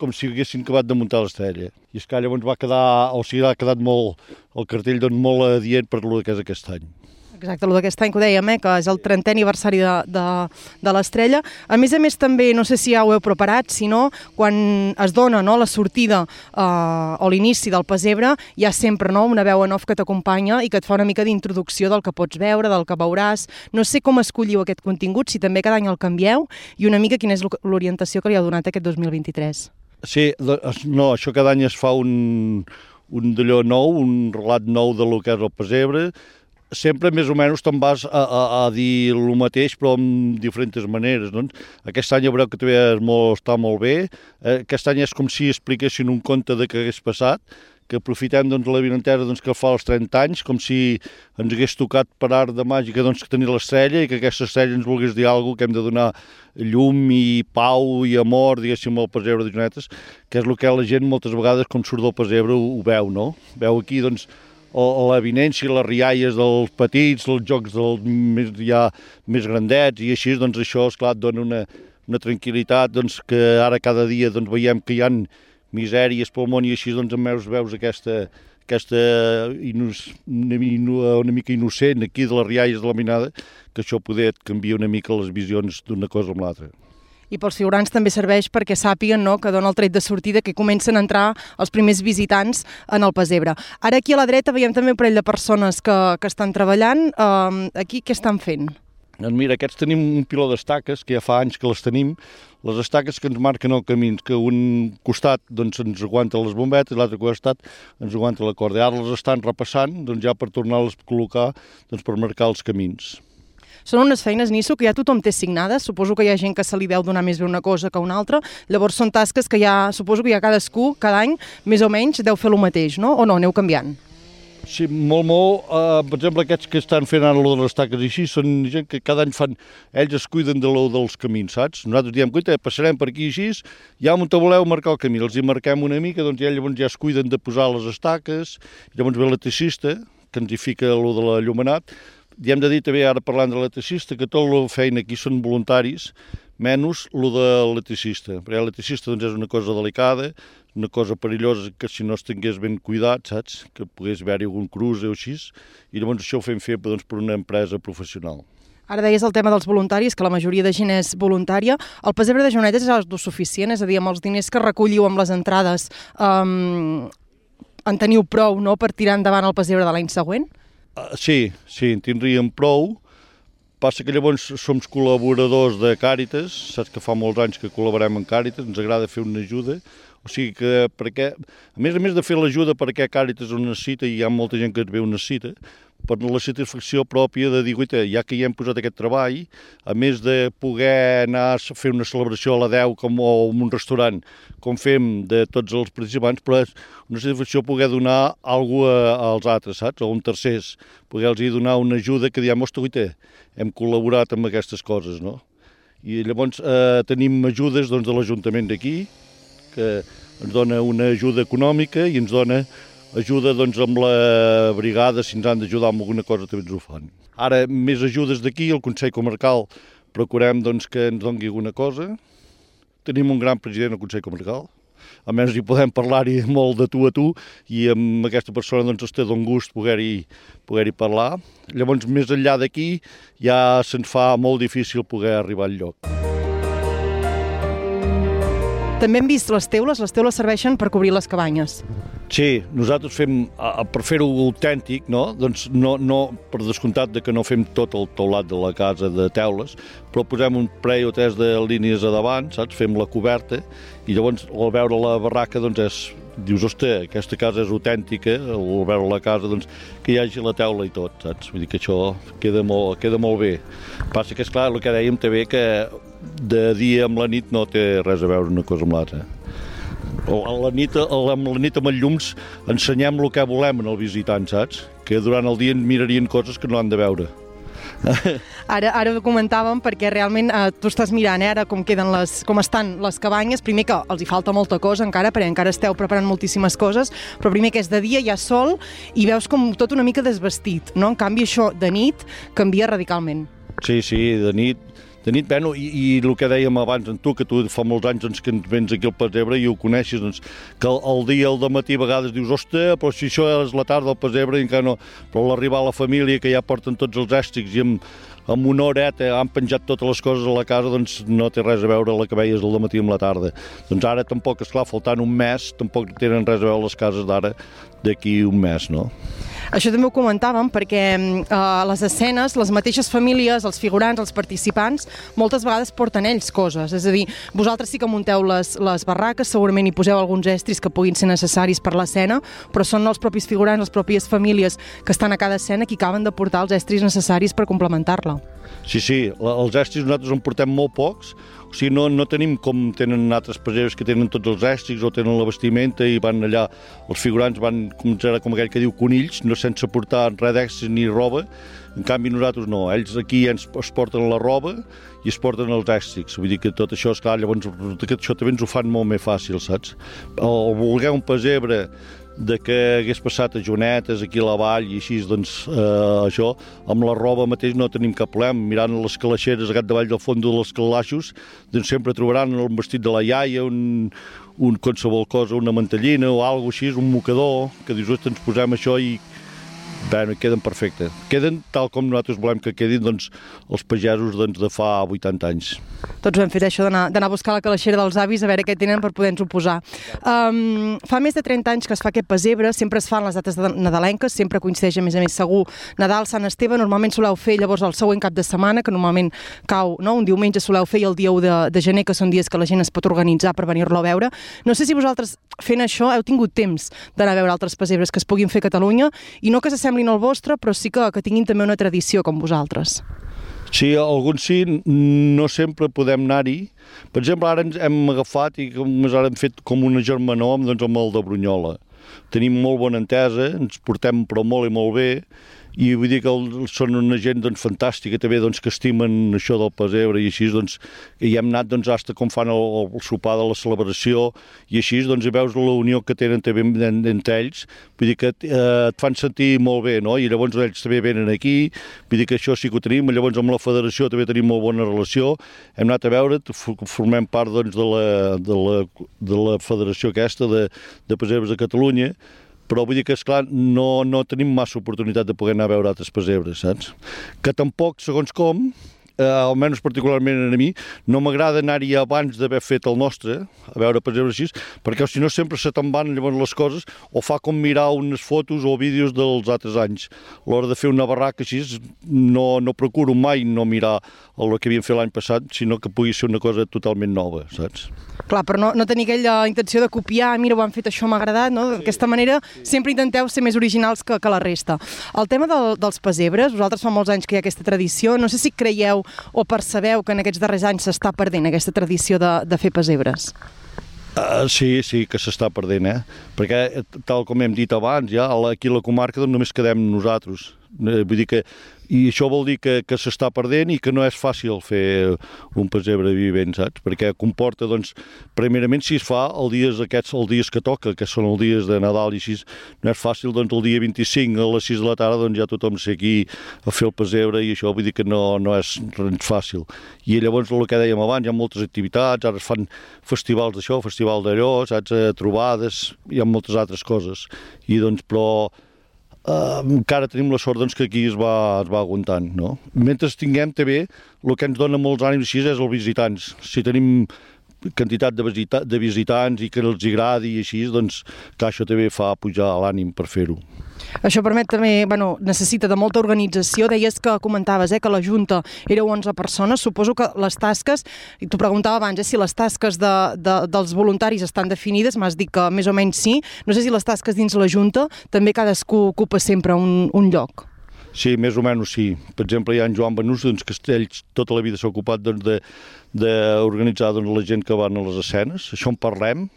com si haguessin acabat de muntar l'estrella. I és que llavors va quedar, o sigui, ha quedat molt, el cartell doncs, molt adient per lo que és aquest any. Exacte, el d'aquest any que ho dèiem, eh, que és el 30è aniversari de, de, de l'estrella. A més a més també, no sé si ja ho heu preparat, sinó quan es dona no, la sortida eh, o l'inici del pessebre, hi ha sempre no, una veu en off que t'acompanya i que et fa una mica d'introducció del que pots veure, del que veuràs. No sé com escolliu aquest contingut, si també cada any el canvieu, i una mica quina és l'orientació que li ha donat aquest 2023. Sí, no, això cada any es fa un, un d'allò nou, un relat nou de lo que és el pessebre, sempre més o menys te'n vas a, a, a dir el mateix però amb diferents maneres. Doncs. Aquest any ja veureu que també és molt, està molt bé. Eh, aquest any és com si expliquessin un conte de què hagués passat que aprofitem doncs, la vinentera doncs, que fa els 30 anys, com si ens hagués tocat per art de màgica doncs, tenir l'estrella i que aquesta estrella ens volgués dir alguna que hem de donar llum i pau i amor, diguéssim, al pessebre de Jonetes, que és el que la gent moltes vegades, com surt del pessebre, ho, ho veu, no? Veu aquí, doncs, la vinència, les rialles dels petits, els jocs dels més, ja més grandets, i així, doncs, això, esclar, dona una, una tranquil·litat, doncs, que ara cada dia doncs, veiem que hi han misèries pel món i així doncs en veus, veus aquesta, aquesta inus, una, una mica innocent aquí de les rialles de la minada, que això poder canviar una mica les visions d'una cosa amb l'altra. I pels figurants també serveix perquè sàpiguen no, que dona el tret de sortida que comencen a entrar els primers visitants en el pesebre. Ara aquí a la dreta veiem també un parell de persones que, que estan treballant. Uh, aquí què estan fent? Doncs mira, aquests tenim un piló d'estaques, que ja fa anys que les tenim, les estaques que ens marquen el camí, que un costat doncs, ens aguanta les bombetes, l'altre costat ens aguanta la corda. Ara les estan repassant doncs, ja per tornar-les a col·locar doncs, per marcar els camins. Són unes feines, Nisso, que ja tothom té signades. Suposo que hi ha gent que se li deu donar més bé una cosa que una altra. Llavors són tasques que ja, suposo que ja cadascú, cada any, més o menys, deu fer el mateix, no? O no, aneu canviant? Sí, molt, molt. Uh, per exemple, aquests que estan fent ara lo de les taques així, són gent que cada any fan... Ells es cuiden de lo dels camins, saps? Nosaltres diem, coita, passarem per aquí així, ja on te voleu marcar el camí, els hi marquem una mica, doncs ja llavors ja es cuiden de posar les estaques, llavors ve l'electricista, que ens hi fica lo de la llumenat, i hem de dir també, ara parlant de l'electricista, que tota la feina aquí són voluntaris, menys lo de l'electricista. Perquè l'electricista doncs, és una cosa delicada, una cosa perillosa que si no es tingués ben cuidat, saps? Que pogués haver-hi algun cruce o així, i llavors això ho fem fer doncs, per una empresa professional. Ara deies el tema dels voluntaris, que la majoria de gent és voluntària. El pessebre de Joanetes és autosuficient, és a dir, amb els diners que recolliu amb les entrades, um, en teniu prou no, per tirar endavant el pessebre de l'any següent? Uh, sí, sí, en tindríem prou. Passa que llavors som col·laboradors de Càritas, saps que fa molts anys que col·laborem amb Càritas, ens agrada fer una ajuda, o sigui que, perquè, a més a més de fer l'ajuda perquè Càritas ho necessita i hi ha molta gent que ve ho necessita, per la satisfacció pròpia de dir, guaita, ja que hi hem posat aquest treball, a més de poder anar a fer una celebració a la 10 com o en un restaurant, com fem de tots els participants, però és una satisfacció poder donar alguna cosa als altres, saps? O un tercers, poder-los donar una ajuda que diem, ostres, guaita, hem col·laborat amb aquestes coses, no? I llavors eh, tenim ajudes doncs, de l'Ajuntament d'aquí, que ens dona una ajuda econòmica i ens dona ajuda doncs, amb la brigada, si ens han d'ajudar amb alguna cosa també ens ho fan. Ara, més ajudes d'aquí, el Consell Comarcal procurem doncs, que ens doni alguna cosa. Tenim un gran president al Consell Comarcal, a més hi podem parlar-hi molt de tu a tu i amb aquesta persona doncs es té d'un gust poder-hi poder, parlar. Llavors, més enllà d'aquí, ja se'ns fa molt difícil poder arribar al lloc. També hem vist les teules, les teules serveixen per cobrir les cabanyes. Sí, nosaltres fem, per fer-ho autèntic, no? doncs no, no, per descomptat de que no fem tot el teulat de la casa de teules, però posem un parell o tres de línies a davant, saps? Fem la coberta i llavors al veure la barraca doncs és, dius, ostres, aquesta casa és autèntica, al veure la casa doncs que hi hagi la teula i tot, saps? Vull dir que això queda molt, queda molt bé. Passa que, és clar el que dèiem també que de dia amb la nit no té res a veure una cosa amb l'altra a la nit, a la, a la nit amb els llums ensenyem el que volem en el visitant, saps? Que durant el dia mirarien coses que no han de veure. Ara, ara ho comentàvem perquè realment eh, tu estàs mirant eh, ara com, queden les, com estan les cabanyes, primer que els hi falta molta cosa encara, perquè encara esteu preparant moltíssimes coses, però primer que és de dia, hi ha sol, i veus com tot una mica desvestit, no? En canvi això de nit canvia radicalment. Sí, sí, de nit de nit, bueno, i, i el que dèiem abans en tu, que tu fa molts anys doncs, que ens vens aquí al Pesebre i ho coneixes, doncs, que el, el dia, al matí a vegades dius, ostres, però si això és la tarda al Pesebre, encara no... Però l'arribar a la família, que ja porten tots els èstics i amb, amb una horeta han penjat totes les coses a la casa, doncs no té res a veure la que veies al matí amb la tarda. Doncs ara tampoc, és clar, faltant un mes, tampoc tenen res a veure les cases d'ara d'aquí un mes, no? Això també ho comentàvem perquè eh, les escenes, les mateixes famílies, els figurants, els participants, moltes vegades porten ells coses. És a dir, vosaltres sí que munteu les, les barraques, segurament hi poseu alguns estris que puguin ser necessaris per l'escena, però són els propis figurants, les pròpies famílies que estan a cada escena que acaben de portar els estris necessaris per complementar-la. Sí, sí, els estris nosaltres en portem molt pocs, o sigui, no, no tenim com tenen altres pagesos que tenen tots els èstics o tenen la vestimenta i van allà, els figurants van, com, com aquell que diu, conills, no sense portar res d'èxtics ni roba, en canvi nosaltres no, ells aquí ens es porten la roba i es porten els èstics, vull dir que tot això, esclar, llavors això també ens ho fan molt més fàcil, saps? O voler un pesebre de que hagués passat a Jonetes, aquí a la vall i així, doncs eh, això, amb la roba mateix no tenim cap problema. Mirant les calaixeres gat davall del fons dels calaixos, doncs sempre trobaran el vestit de la iaia, un, un qualsevol cosa, una mantellina o alguna així, un mocador, que dius, ens posem això i Bé, queden perfectes. Queden tal com nosaltres volem que quedin doncs, els pagesos doncs, de fa 80 anys. Tots hem fet això d'anar a buscar la calaixera dels avis a veure què tenen per poder-nos-ho posar. Um, fa més de 30 anys que es fa aquest pesebre, sempre es fan les dates nadalenques, sempre coincideix a més a més segur Nadal, Sant Esteve, normalment soleu fer llavors el següent cap de setmana, que normalment cau no? un diumenge soleu fer i el dia 1 de, de gener, que són dies que la gent es pot organitzar per venir-lo a veure. No sé si vosaltres fent això heu tingut temps d'anar a veure altres pesebres que es puguin fer a Catalunya i no que s'assemblin al vostre, però sí que, que tinguin també una tradició com vosaltres. Sí, alguns sí, no sempre podem anar-hi. Per exemple, ara ens hem agafat i com ara hem fet com una germanor doncs, amb el de Brunyola. Tenim molt bona entesa, ens portem però molt i molt bé, i vull dir que el, són una gent doncs, fantàstica també doncs, que estimen això del pesebre i així doncs, hi hem anat doncs, hasta com fan el, el sopar de la celebració i així doncs, i veus la unió que tenen també entre ells. Vull dir que eh, et fan sentir molt bé no? i llavors ells també venen aquí. Vull dir que això sí que ho tenim. Llavors amb la federació també tenim molt bona relació. Hem anat a veure, formem part doncs, de, la, de, la, de la federació aquesta de, de pesebres de Catalunya però vull dir que, és clar no, no tenim massa oportunitat de poder anar a veure altres pesebres, saps? Que tampoc, segons com, eh, almenys particularment a mi, no m'agrada anar-hi abans d'haver fet el nostre, a veure per exemple així, perquè si no sempre se te'n van llavors les coses, o fa com mirar unes fotos o vídeos dels altres anys. A l'hora de fer una barraca així, no, no procuro mai no mirar el que havíem fet l'any passat, sinó que pugui ser una cosa totalment nova, saps? Clar, però no, no tenir aquella intenció de copiar, mira, ho han fet, això m'ha agradat, no? D'aquesta manera sempre intenteu ser més originals que, que la resta. El tema del, dels pesebres, vosaltres fa molts anys que hi ha aquesta tradició, no sé si creieu o percebeu que en aquests darrers anys s'està perdent aquesta tradició de, de fer pesebres? Uh, sí, sí, que s'està perdent, eh? Perquè, eh, tal com hem dit abans, ja aquí a la comarca doncs, només quedem nosaltres. Eh, vull dir que i això vol dir que, que s'està perdent i que no és fàcil fer un pessebre vivent, saps? Perquè comporta, doncs, primerament si es fa els dies aquests, els dies que toca, que són els dies de Nadal i així, no és fàcil, doncs el dia 25 a les 6 de la tarda doncs ja tothom sé aquí a fer el pessebre i això vull dir que no, no és res fàcil. I llavors el que dèiem abans, hi ha moltes activitats, ara es fan festivals d'això, festival d'allò, saps, eh, trobades, hi ha moltes altres coses. I doncs, però eh, encara tenim la sort doncs, que aquí es va, es va aguantant. No? Mentre tinguem també, el que ens dona molts ànims així és els visitants. Si tenim quantitat de, visita, de visitants i que els agradi i així, doncs que això també fa pujar l'ànim per fer-ho. Això permet també, bueno, necessita de molta organització. Deies que comentaves eh, que la Junta éreu 11 persones. Suposo que les tasques, i t'ho preguntava abans, eh, si les tasques de, de, dels voluntaris estan definides, m'has dit que més o menys sí. No sé si les tasques dins la Junta també cadascú ocupa sempre un, un lloc. Sí, més o menys sí. Per exemple, hi ha en Joan Benús, doncs, que ells tota la vida s'ha ocupat doncs, d'organitzar doncs, la gent que van a les escenes. Això en parlem,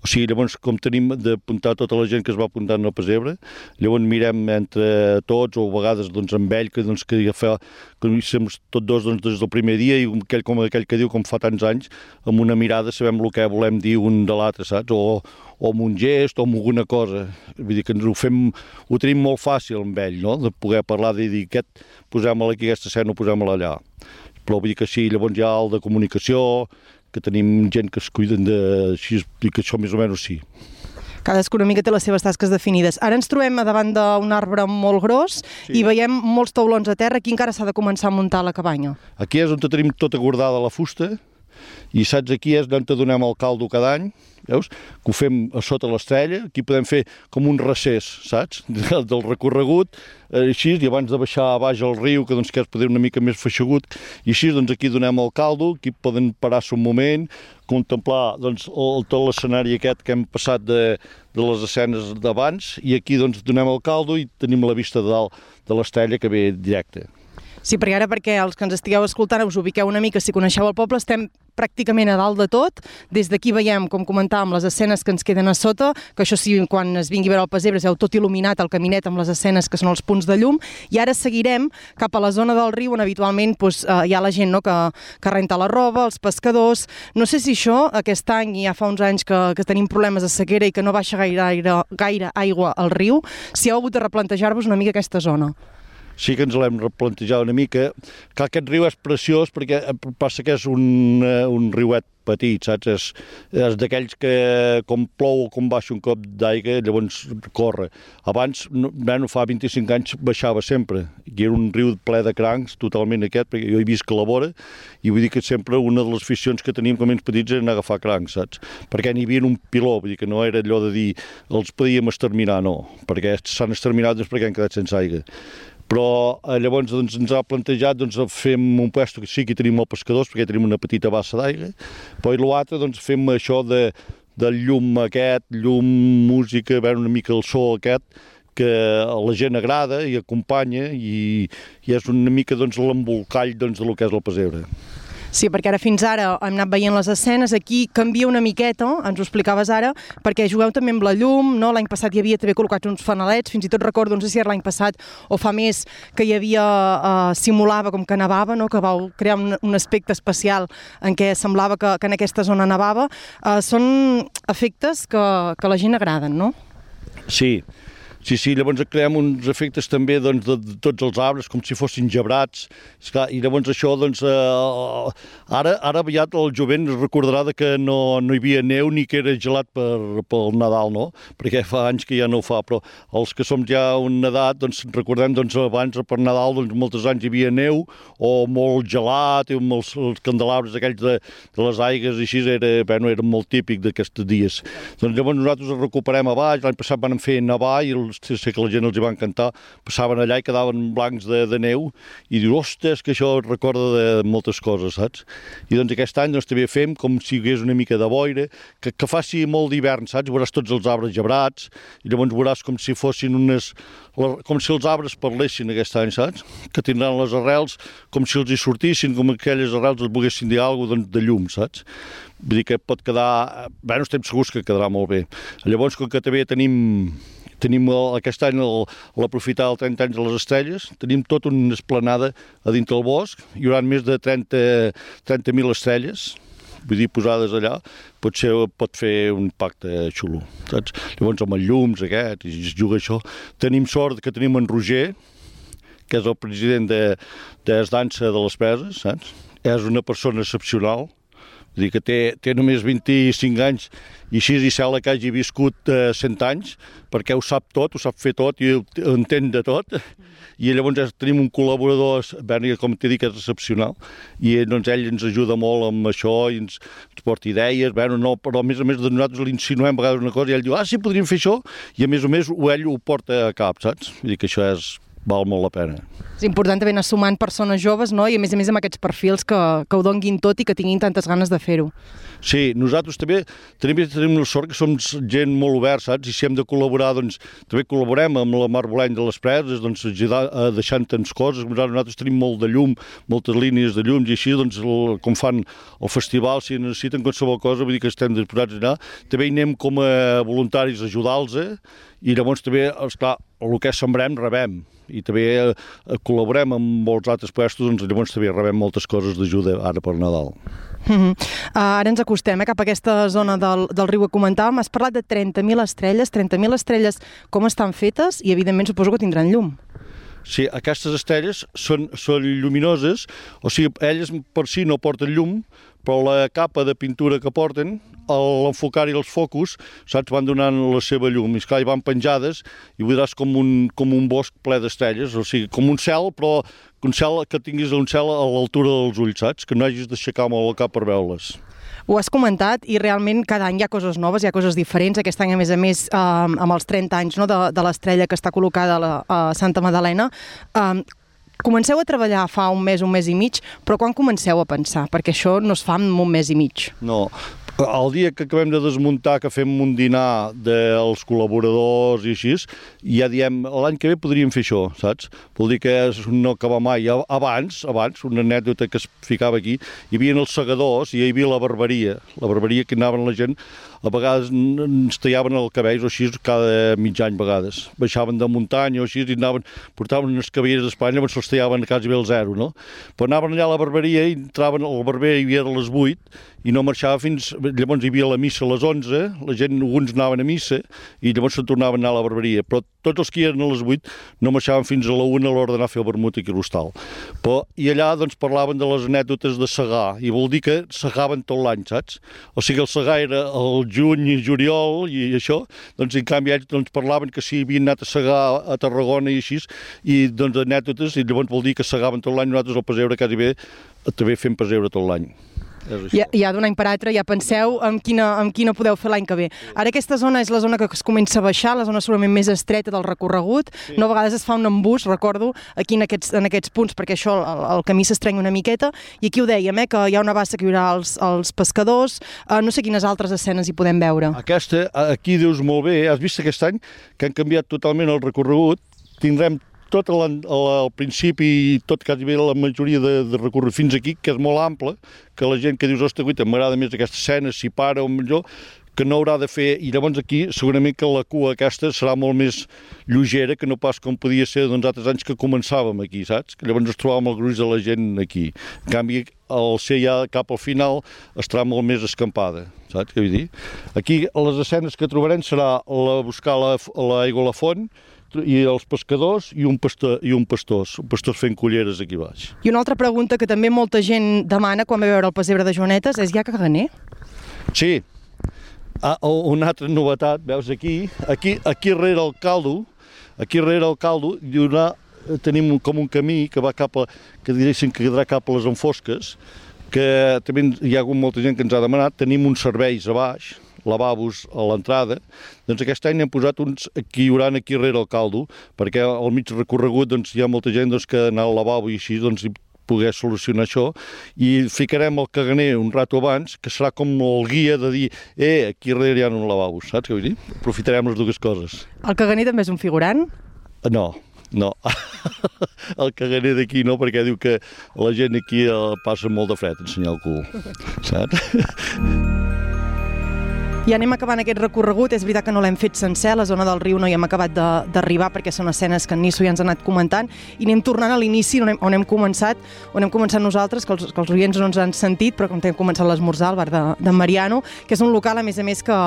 o sigui, llavors, com tenim d'apuntar tota la gent que es va apuntar en el llavors mirem entre tots, o a vegades doncs, amb ell, que, doncs, que fa, que som tots dos doncs, des del primer dia, i aquell, com aquell que diu, com fa tants anys, amb una mirada sabem el que volem dir un de l'altre, saps? O, o amb un gest, o amb alguna cosa. Vull dir que ens ho fem, ho tenim molt fàcil amb ell, no? de poder parlar, de dir, aquest, posem-la aquí, aquesta escena, posem-la allà. Però vull dir que sí, llavors hi ha el de comunicació, que tenim gent que es cuiden de... Així, que això més o menys sí. Cadascú una mica té les seves tasques definides. Ara ens trobem davant d'un arbre molt gros sí. i veiem molts taulons a terra. Aquí encara s'ha de començar a muntar la cabanya. Aquí és on tenim tota guardada la fusta i saps aquí és on te donem el caldo cada any veus? Que ho fem a sota l'estrella, aquí podem fer com un recés, saps? Del recorregut, eh, així, i abans de baixar a baix al riu, que doncs que és poder una mica més feixegut, i així doncs aquí donem el caldo, aquí poden parar-se un moment, contemplar doncs, el, tot l'escenari aquest que hem passat de, de les escenes d'abans, i aquí doncs donem el caldo i tenim la vista de dalt de l'estrella que ve directe. Sí, perquè ara perquè els que ens estigueu escoltant us ubiqueu una mica, si coneixeu el poble, estem pràcticament a dalt de tot. Des d'aquí veiem, com comentàvem, les escenes que ens queden a sota, que això sí, quan es vingui a veure el pessebre, heu tot il·luminat el caminet amb les escenes que són els punts de llum, i ara seguirem cap a la zona del riu on habitualment doncs, eh, hi ha la gent no, que, que renta la roba, els pescadors... No sé si això, aquest any, ja fa uns anys que, que tenim problemes de sequera i que no baixa gaire, gaire, gaire aigua al riu, si heu hagut de replantejar-vos una mica aquesta zona sí que ens l'hem replantejat una mica. Que aquest riu és preciós perquè passa que és un, eh, un riuet petit, saps? És, és d'aquells que com plou o com baixa un cop d'aigua, llavors corre. Abans, no, bueno, fa 25 anys, baixava sempre. I era un riu ple de crancs, totalment aquest, perquè jo he vist que la vora, i vull dir que sempre una de les aficions que teníem com a petits era anar a agafar crancs, saps? Perquè n'hi havia un piló, vull dir que no era allò de dir els podíem exterminar, no, perquè s'han exterminat doncs perquè han quedat sense aigua però eh, llavors doncs, ens ha plantejat doncs, fem un puesto que sí que tenim molt pescadors perquè tenim una petita bassa d'aigua, però i l'altre doncs, fem això de, del llum aquest, llum, música, veure una mica el so aquest, que la gent agrada i acompanya i, i és una mica doncs, l'embolcall doncs, del que és el pessebre. Sí, perquè ara fins ara hem anat veient les escenes, aquí canvia una miqueta, ens ho explicaves ara, perquè jugueu també amb la llum, no? l'any passat hi havia també col·locats uns fanalets, fins i tot recordo, no sé si era l'any passat o fa més, que hi havia, eh, simulava com que nevava, no? que vau crear un, un aspecte especial en què semblava que, que en aquesta zona nevava. Eh, són efectes que, que la gent agraden, no? Sí, Sí, sí, llavors creem uns efectes també doncs, de, de tots els arbres, com si fossin gebrats, esclar, i llavors això, doncs, eh, ara, ara aviat el jovent es recordarà de que no, no hi havia neu ni que era gelat per, pel Nadal, no? Perquè fa anys que ja no ho fa, però els que som ja una edat, doncs recordem, doncs, abans per Nadal, doncs, molts anys hi havia neu, o molt gelat, i amb els, els candelabres aquells de, de les aigues, i així era, bueno, era molt típic d'aquests dies. Doncs llavors nosaltres el recuperem a baix, l'any passat van fer nevar i el sé que la gent els hi va encantar, passaven allà i quedaven blancs de, de neu i diu, ostres, que això recorda de moltes coses, saps? I doncs aquest any doncs, també fem com si hi hagués una mica de boira, que, que faci molt d'hivern, saps? Veuràs tots els arbres gebrats i llavors veuràs com si fossin unes... com si els arbres parlessin aquest any, saps? Que tindran les arrels com si els hi sortissin, com aquelles arrels els volguessin dir alguna cosa doncs, de llum, saps? Vull dir que pot quedar... Bé, no estem segurs que quedarà molt bé. Llavors, com que també tenim tenim el, aquest any l'aprofitar el 30 anys de les estrelles, tenim tot una esplanada a dintre del bosc, hi haurà més de 30.000 30 estrelles, vull dir, posades allà, potser pot fer un pacte xulo, saps? Llavors amb els llums aquest, i es juga això. Tenim sort que tenim en Roger, que és el president de, de Dansa de les Peses, saps? És una persona excepcional, Vull dir que té, té només 25 anys i així i sembla que hagi viscut eh, 100 anys perquè ho sap tot, ho sap fer tot i ho, entén de tot. I llavors tenim un col·laborador, Berni, com t'he dit, que és excepcional. I doncs ell ens ajuda molt amb això i ens, ens porta idees, bueno, no, però a més a més nosaltres li insinuem a vegades una cosa i ell diu, ah, sí, podríem fer això, i a més a més ell ho porta a cap, saps? Vull dir que això és, val molt la pena. És important també anar sumant persones joves, no? I a més a més amb aquests perfils que, que ho donguin tot i que tinguin tantes ganes de fer-ho. Sí, nosaltres també tenim, tenim la sort que som gent molt oberta, saps? I si hem de col·laborar, doncs també col·laborem amb la Mar Boleny de les Preses, doncs ajudar, a deixant tants coses. Nosaltres tenim molt de llum, moltes línies de llums i així, doncs, el, com fan el festival, si necessiten qualsevol cosa, vull dir que estem disposats a anar. També hi anem com a voluntaris a ajudar-los, eh? i llavors també, esclar, el que sembrem, rebem i també eh, col·laborem amb molts altres puestos, doncs llavors també rebem moltes coses d'ajuda ara per Nadal. Mm -hmm. uh, ara ens acostem eh, cap a aquesta zona del, del riu que comentàvem. Has parlat de 30.000 estrelles. 30.000 estrelles com estan fetes i, evidentment, suposo que tindran llum. Sí, aquestes estrelles són, són lluminoses, o sigui, elles per si no porten llum, però la capa de pintura que porten, l'enfocar-hi els focus, saps, van donant la seva llum. I esclar, hi van penjades i veuràs com un, com un bosc ple d'estrelles, o sigui, com un cel, però un cel que tinguis un cel a l'altura dels ulls, saps? Que no hagis d'aixecar molt el cap per veure-les. Ho has comentat i realment cada any hi ha coses noves, hi ha coses diferents. Aquest any, a més a més, eh, amb els 30 anys no, de, de l'estrella que està col·locada a, la, a Santa Madalena, eh, comenceu a treballar fa un mes, un mes i mig, però quan comenceu a pensar? Perquè això no es fa en un mes i mig. No, el dia que acabem de desmuntar, que fem un dinar dels col·laboradors i així, ja diem, l'any que ve podríem fer això, saps? Vol dir que no acaba mai. Abans, abans, una anècdota que es ficava aquí, hi havia els segadors i hi havia la barberia, la barberia que anaven la gent a vegades ens tallaven el cabell o així cada mig any vegades. Baixaven de muntanya o així i anaven, portaven unes cabelleres d'Espanya però se'ls tallaven quasi bé el zero, no? Però anaven allà a la barberia i entraven, el barber hi havia a les 8 i no marxava fins... Llavors hi havia la missa a les 11, la gent, alguns anaven a missa i llavors se'n tornaven a anar a la barberia. Però tots els que eren a les 8 no marxaven fins a la 1 a l'hora d'anar a fer el vermut aquí a l'hostal. I allà doncs, parlaven de les anècdotes de segar, i vol dir que segaven tot l'any, saps? O sigui, el segar era el juny i juliol i això, doncs en canvi ells doncs, parlaven que si havien anat a segar a Tarragona i així, i doncs anècdotes, i llavors vol dir que segaven tot l'any, nosaltres al pesebre quasi bé també fem pesebre tot l'any. Ja, ja d'un any per altre ja penseu en quina, en quina podeu fer l'any que ve. Ara aquesta zona és la zona que es comença a baixar, la zona segurament més estreta del recorregut. Sí. No, a vegades es fa un embús, recordo, aquí en aquests, en aquests punts, perquè això, el, el camí s'estreny una miqueta, i aquí ho dèiem, eh, que hi ha una bassa que hi haurà els, els pescadors, eh, no sé quines altres escenes hi podem veure. Aquesta, aquí dius molt bé, has vist aquest any que han canviat totalment el recorregut, tindrem tot el, el, el principi i tot quasi bé la majoria de, de recorregut fins aquí, que és molt ample, que la gent que dius, ostres, guita, m'agrada més aquesta escena, si para o millor, que no haurà de fer, i llavors aquí segurament que la cua aquesta serà molt més lleugera que no pas com podia ser doncs, altres anys que començàvem aquí, saps? Que llavors ens trobàvem el gruix de la gent aquí. En canvi, al ser ja cap al final estarà molt més escampada, saps què vull dir? Aquí les escenes que trobarem serà la, buscar l'aigua la, a la font, i els pescadors i un, pastor, i un pastors, un pastors fent culleres aquí baix. I una altra pregunta que també molta gent demana quan ve veure el pessebre de Joanetes és hi ha caganer? Sí, Ah, una altra novetat, veus aquí, aquí, aquí rere el caldo, aquí rere el caldo hi haurà, tenim com un camí que va cap a, que diríssim que quedarà cap a les enfosques, que també hi ha hagut molta gent que ens ha demanat, tenim uns serveis a baix, lavabos a l'entrada, doncs aquest any hem posat uns que hi haurà aquí rere el caldo, perquè al mig recorregut doncs, hi ha molta gent doncs, que anar al lavabo i així doncs, poder solucionar això i ficarem el caganer un rato abans, que serà com el guia de dir eh, aquí darrere hi ha un lavabo, saps què vull dir? Aprofitarem les dues coses. El caganer també és un figurant? No, no. el caganer d'aquí no, perquè diu que la gent aquí passa molt de fred ensenyar el cul, saps? I anem acabant aquest recorregut, és veritat que no l'hem fet sencer, la zona del riu no hi hem acabat d'arribar perquè són escenes que en Nisso ja ens ha anat comentant, i anem tornant a l'inici on, hem, on hem començat, on hem començat nosaltres, que els, que els oients no ens han sentit, però com hem començat l'esmorzar al bar de, de Mariano, que és un local, a més a més, que,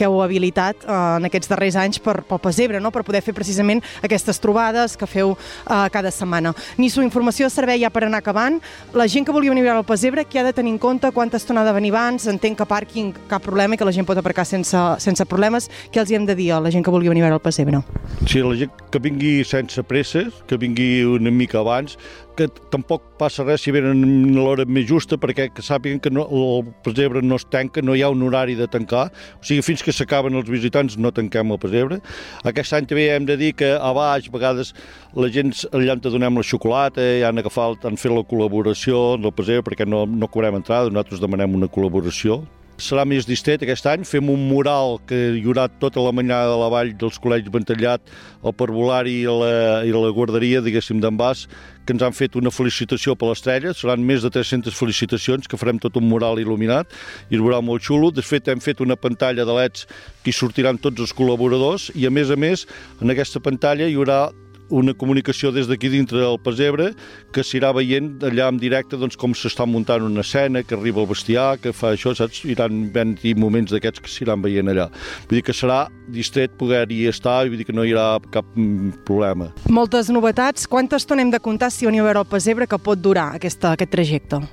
que heu habilitat eh, en aquests darrers anys per, pel Pesebre, no? per poder fer precisament aquestes trobades que feu eh, cada setmana. Nisso, informació de servei ja per anar acabant. La gent que volia venir al Pesebre, què ha de tenir en compte? Quanta estona ha de venir abans? Entenc que pàrquing, cap problema, i que la gent pot aparcar sense, sense problemes. Què els hi hem de dir a la gent que vulgui venir a veure el pessebre? Sí, la gent que vingui sense presses, que vingui una mica abans, que tampoc passa res si venen a l'hora més justa perquè que sàpiguen que no, el pessebre no es tanca, no hi ha un horari de tancar, o sigui, fins que s'acaben els visitants no tanquem el pessebre. Aquest any també hem de dir que a baix, a vegades, la gent allà on donem la xocolata, ja han agafat, han fet la col·laboració del pessebre perquè no, no cobrem entrada, nosaltres demanem una col·laboració serà més distret aquest any. Fem un mural que hi haurà tota la manyada de la vall dels col·legis Ventallat, el parvulari i la, i la guarderia, diguéssim, d'en Bas, que ens han fet una felicitació per l'estrella. Seran més de 300 felicitacions, que farem tot un mural il·luminat i es veurà molt xulo. De fet, hem fet una pantalla de leds que hi sortiran tots els col·laboradors i, a més a més, en aquesta pantalla hi haurà una comunicació des d'aquí dintre del Pesebre que s'irà veient allà en directe doncs, com s'està muntant una escena, que arriba el bestiar, que fa això, saps? Iran venint moments d'aquests que s'iran veient allà. Vull dir que serà distret poder-hi estar i vull dir que no hi haurà cap mm, problema. Moltes novetats. Quanta estona hem de comptar si veniu a veure el Pesebre que pot durar aquesta, aquest trajecte?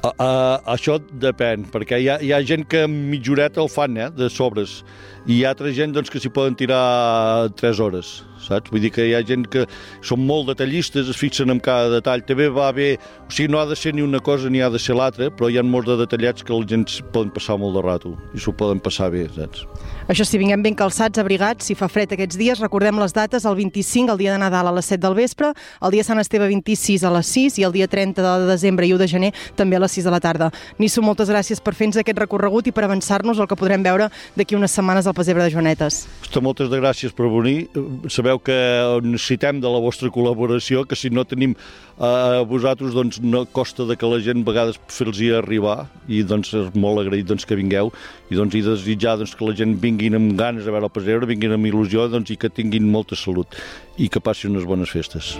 Uh, això depèn, perquè hi ha, hi ha gent que mitja horeta el fan, eh, de sobres, i hi ha altra gent doncs, que s'hi poden tirar 3 hores saps? Vull dir que hi ha gent que són molt detallistes, es fixen en cada detall. També va bé, o sigui, no ha de ser ni una cosa ni ha de ser l'altra, però hi ha molts de detallats que la gent poden passar molt de rato i s'ho poden passar bé, saps? Això sí, vinguem ben calçats, abrigats, si fa fred aquests dies, recordem les dates, el 25, el dia de Nadal a les 7 del vespre, el dia Sant Esteve 26 a les 6 i el dia 30 de desembre i 1 de gener també a les 6 de la tarda. Nisso, moltes gràcies per fer-nos aquest recorregut i per avançar-nos el que podrem veure d'aquí unes setmanes al Pesebre de Joanetes. Hosta, moltes gràcies per venir. Sabeu que necessitem de la vostra col·laboració, que si no tenim a vosaltres doncs no costa de que la gent a vegades fer-los arribar i doncs és molt agraït doncs, que vingueu i doncs i desitjar doncs, que la gent vinguin amb ganes a veure el pessebre, vinguin amb il·lusió doncs, i que tinguin molta salut i que passin unes bones festes.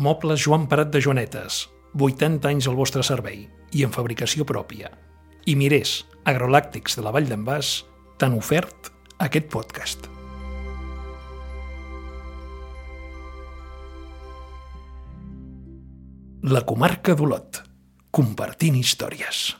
Mobles Joan Parat de Joanetes, 80 anys al vostre servei i en fabricació pròpia. I mirés, agrolàctics de la Vall d'en Bas, t'han ofert aquest podcast. La comarca d'Olot, compartint històries.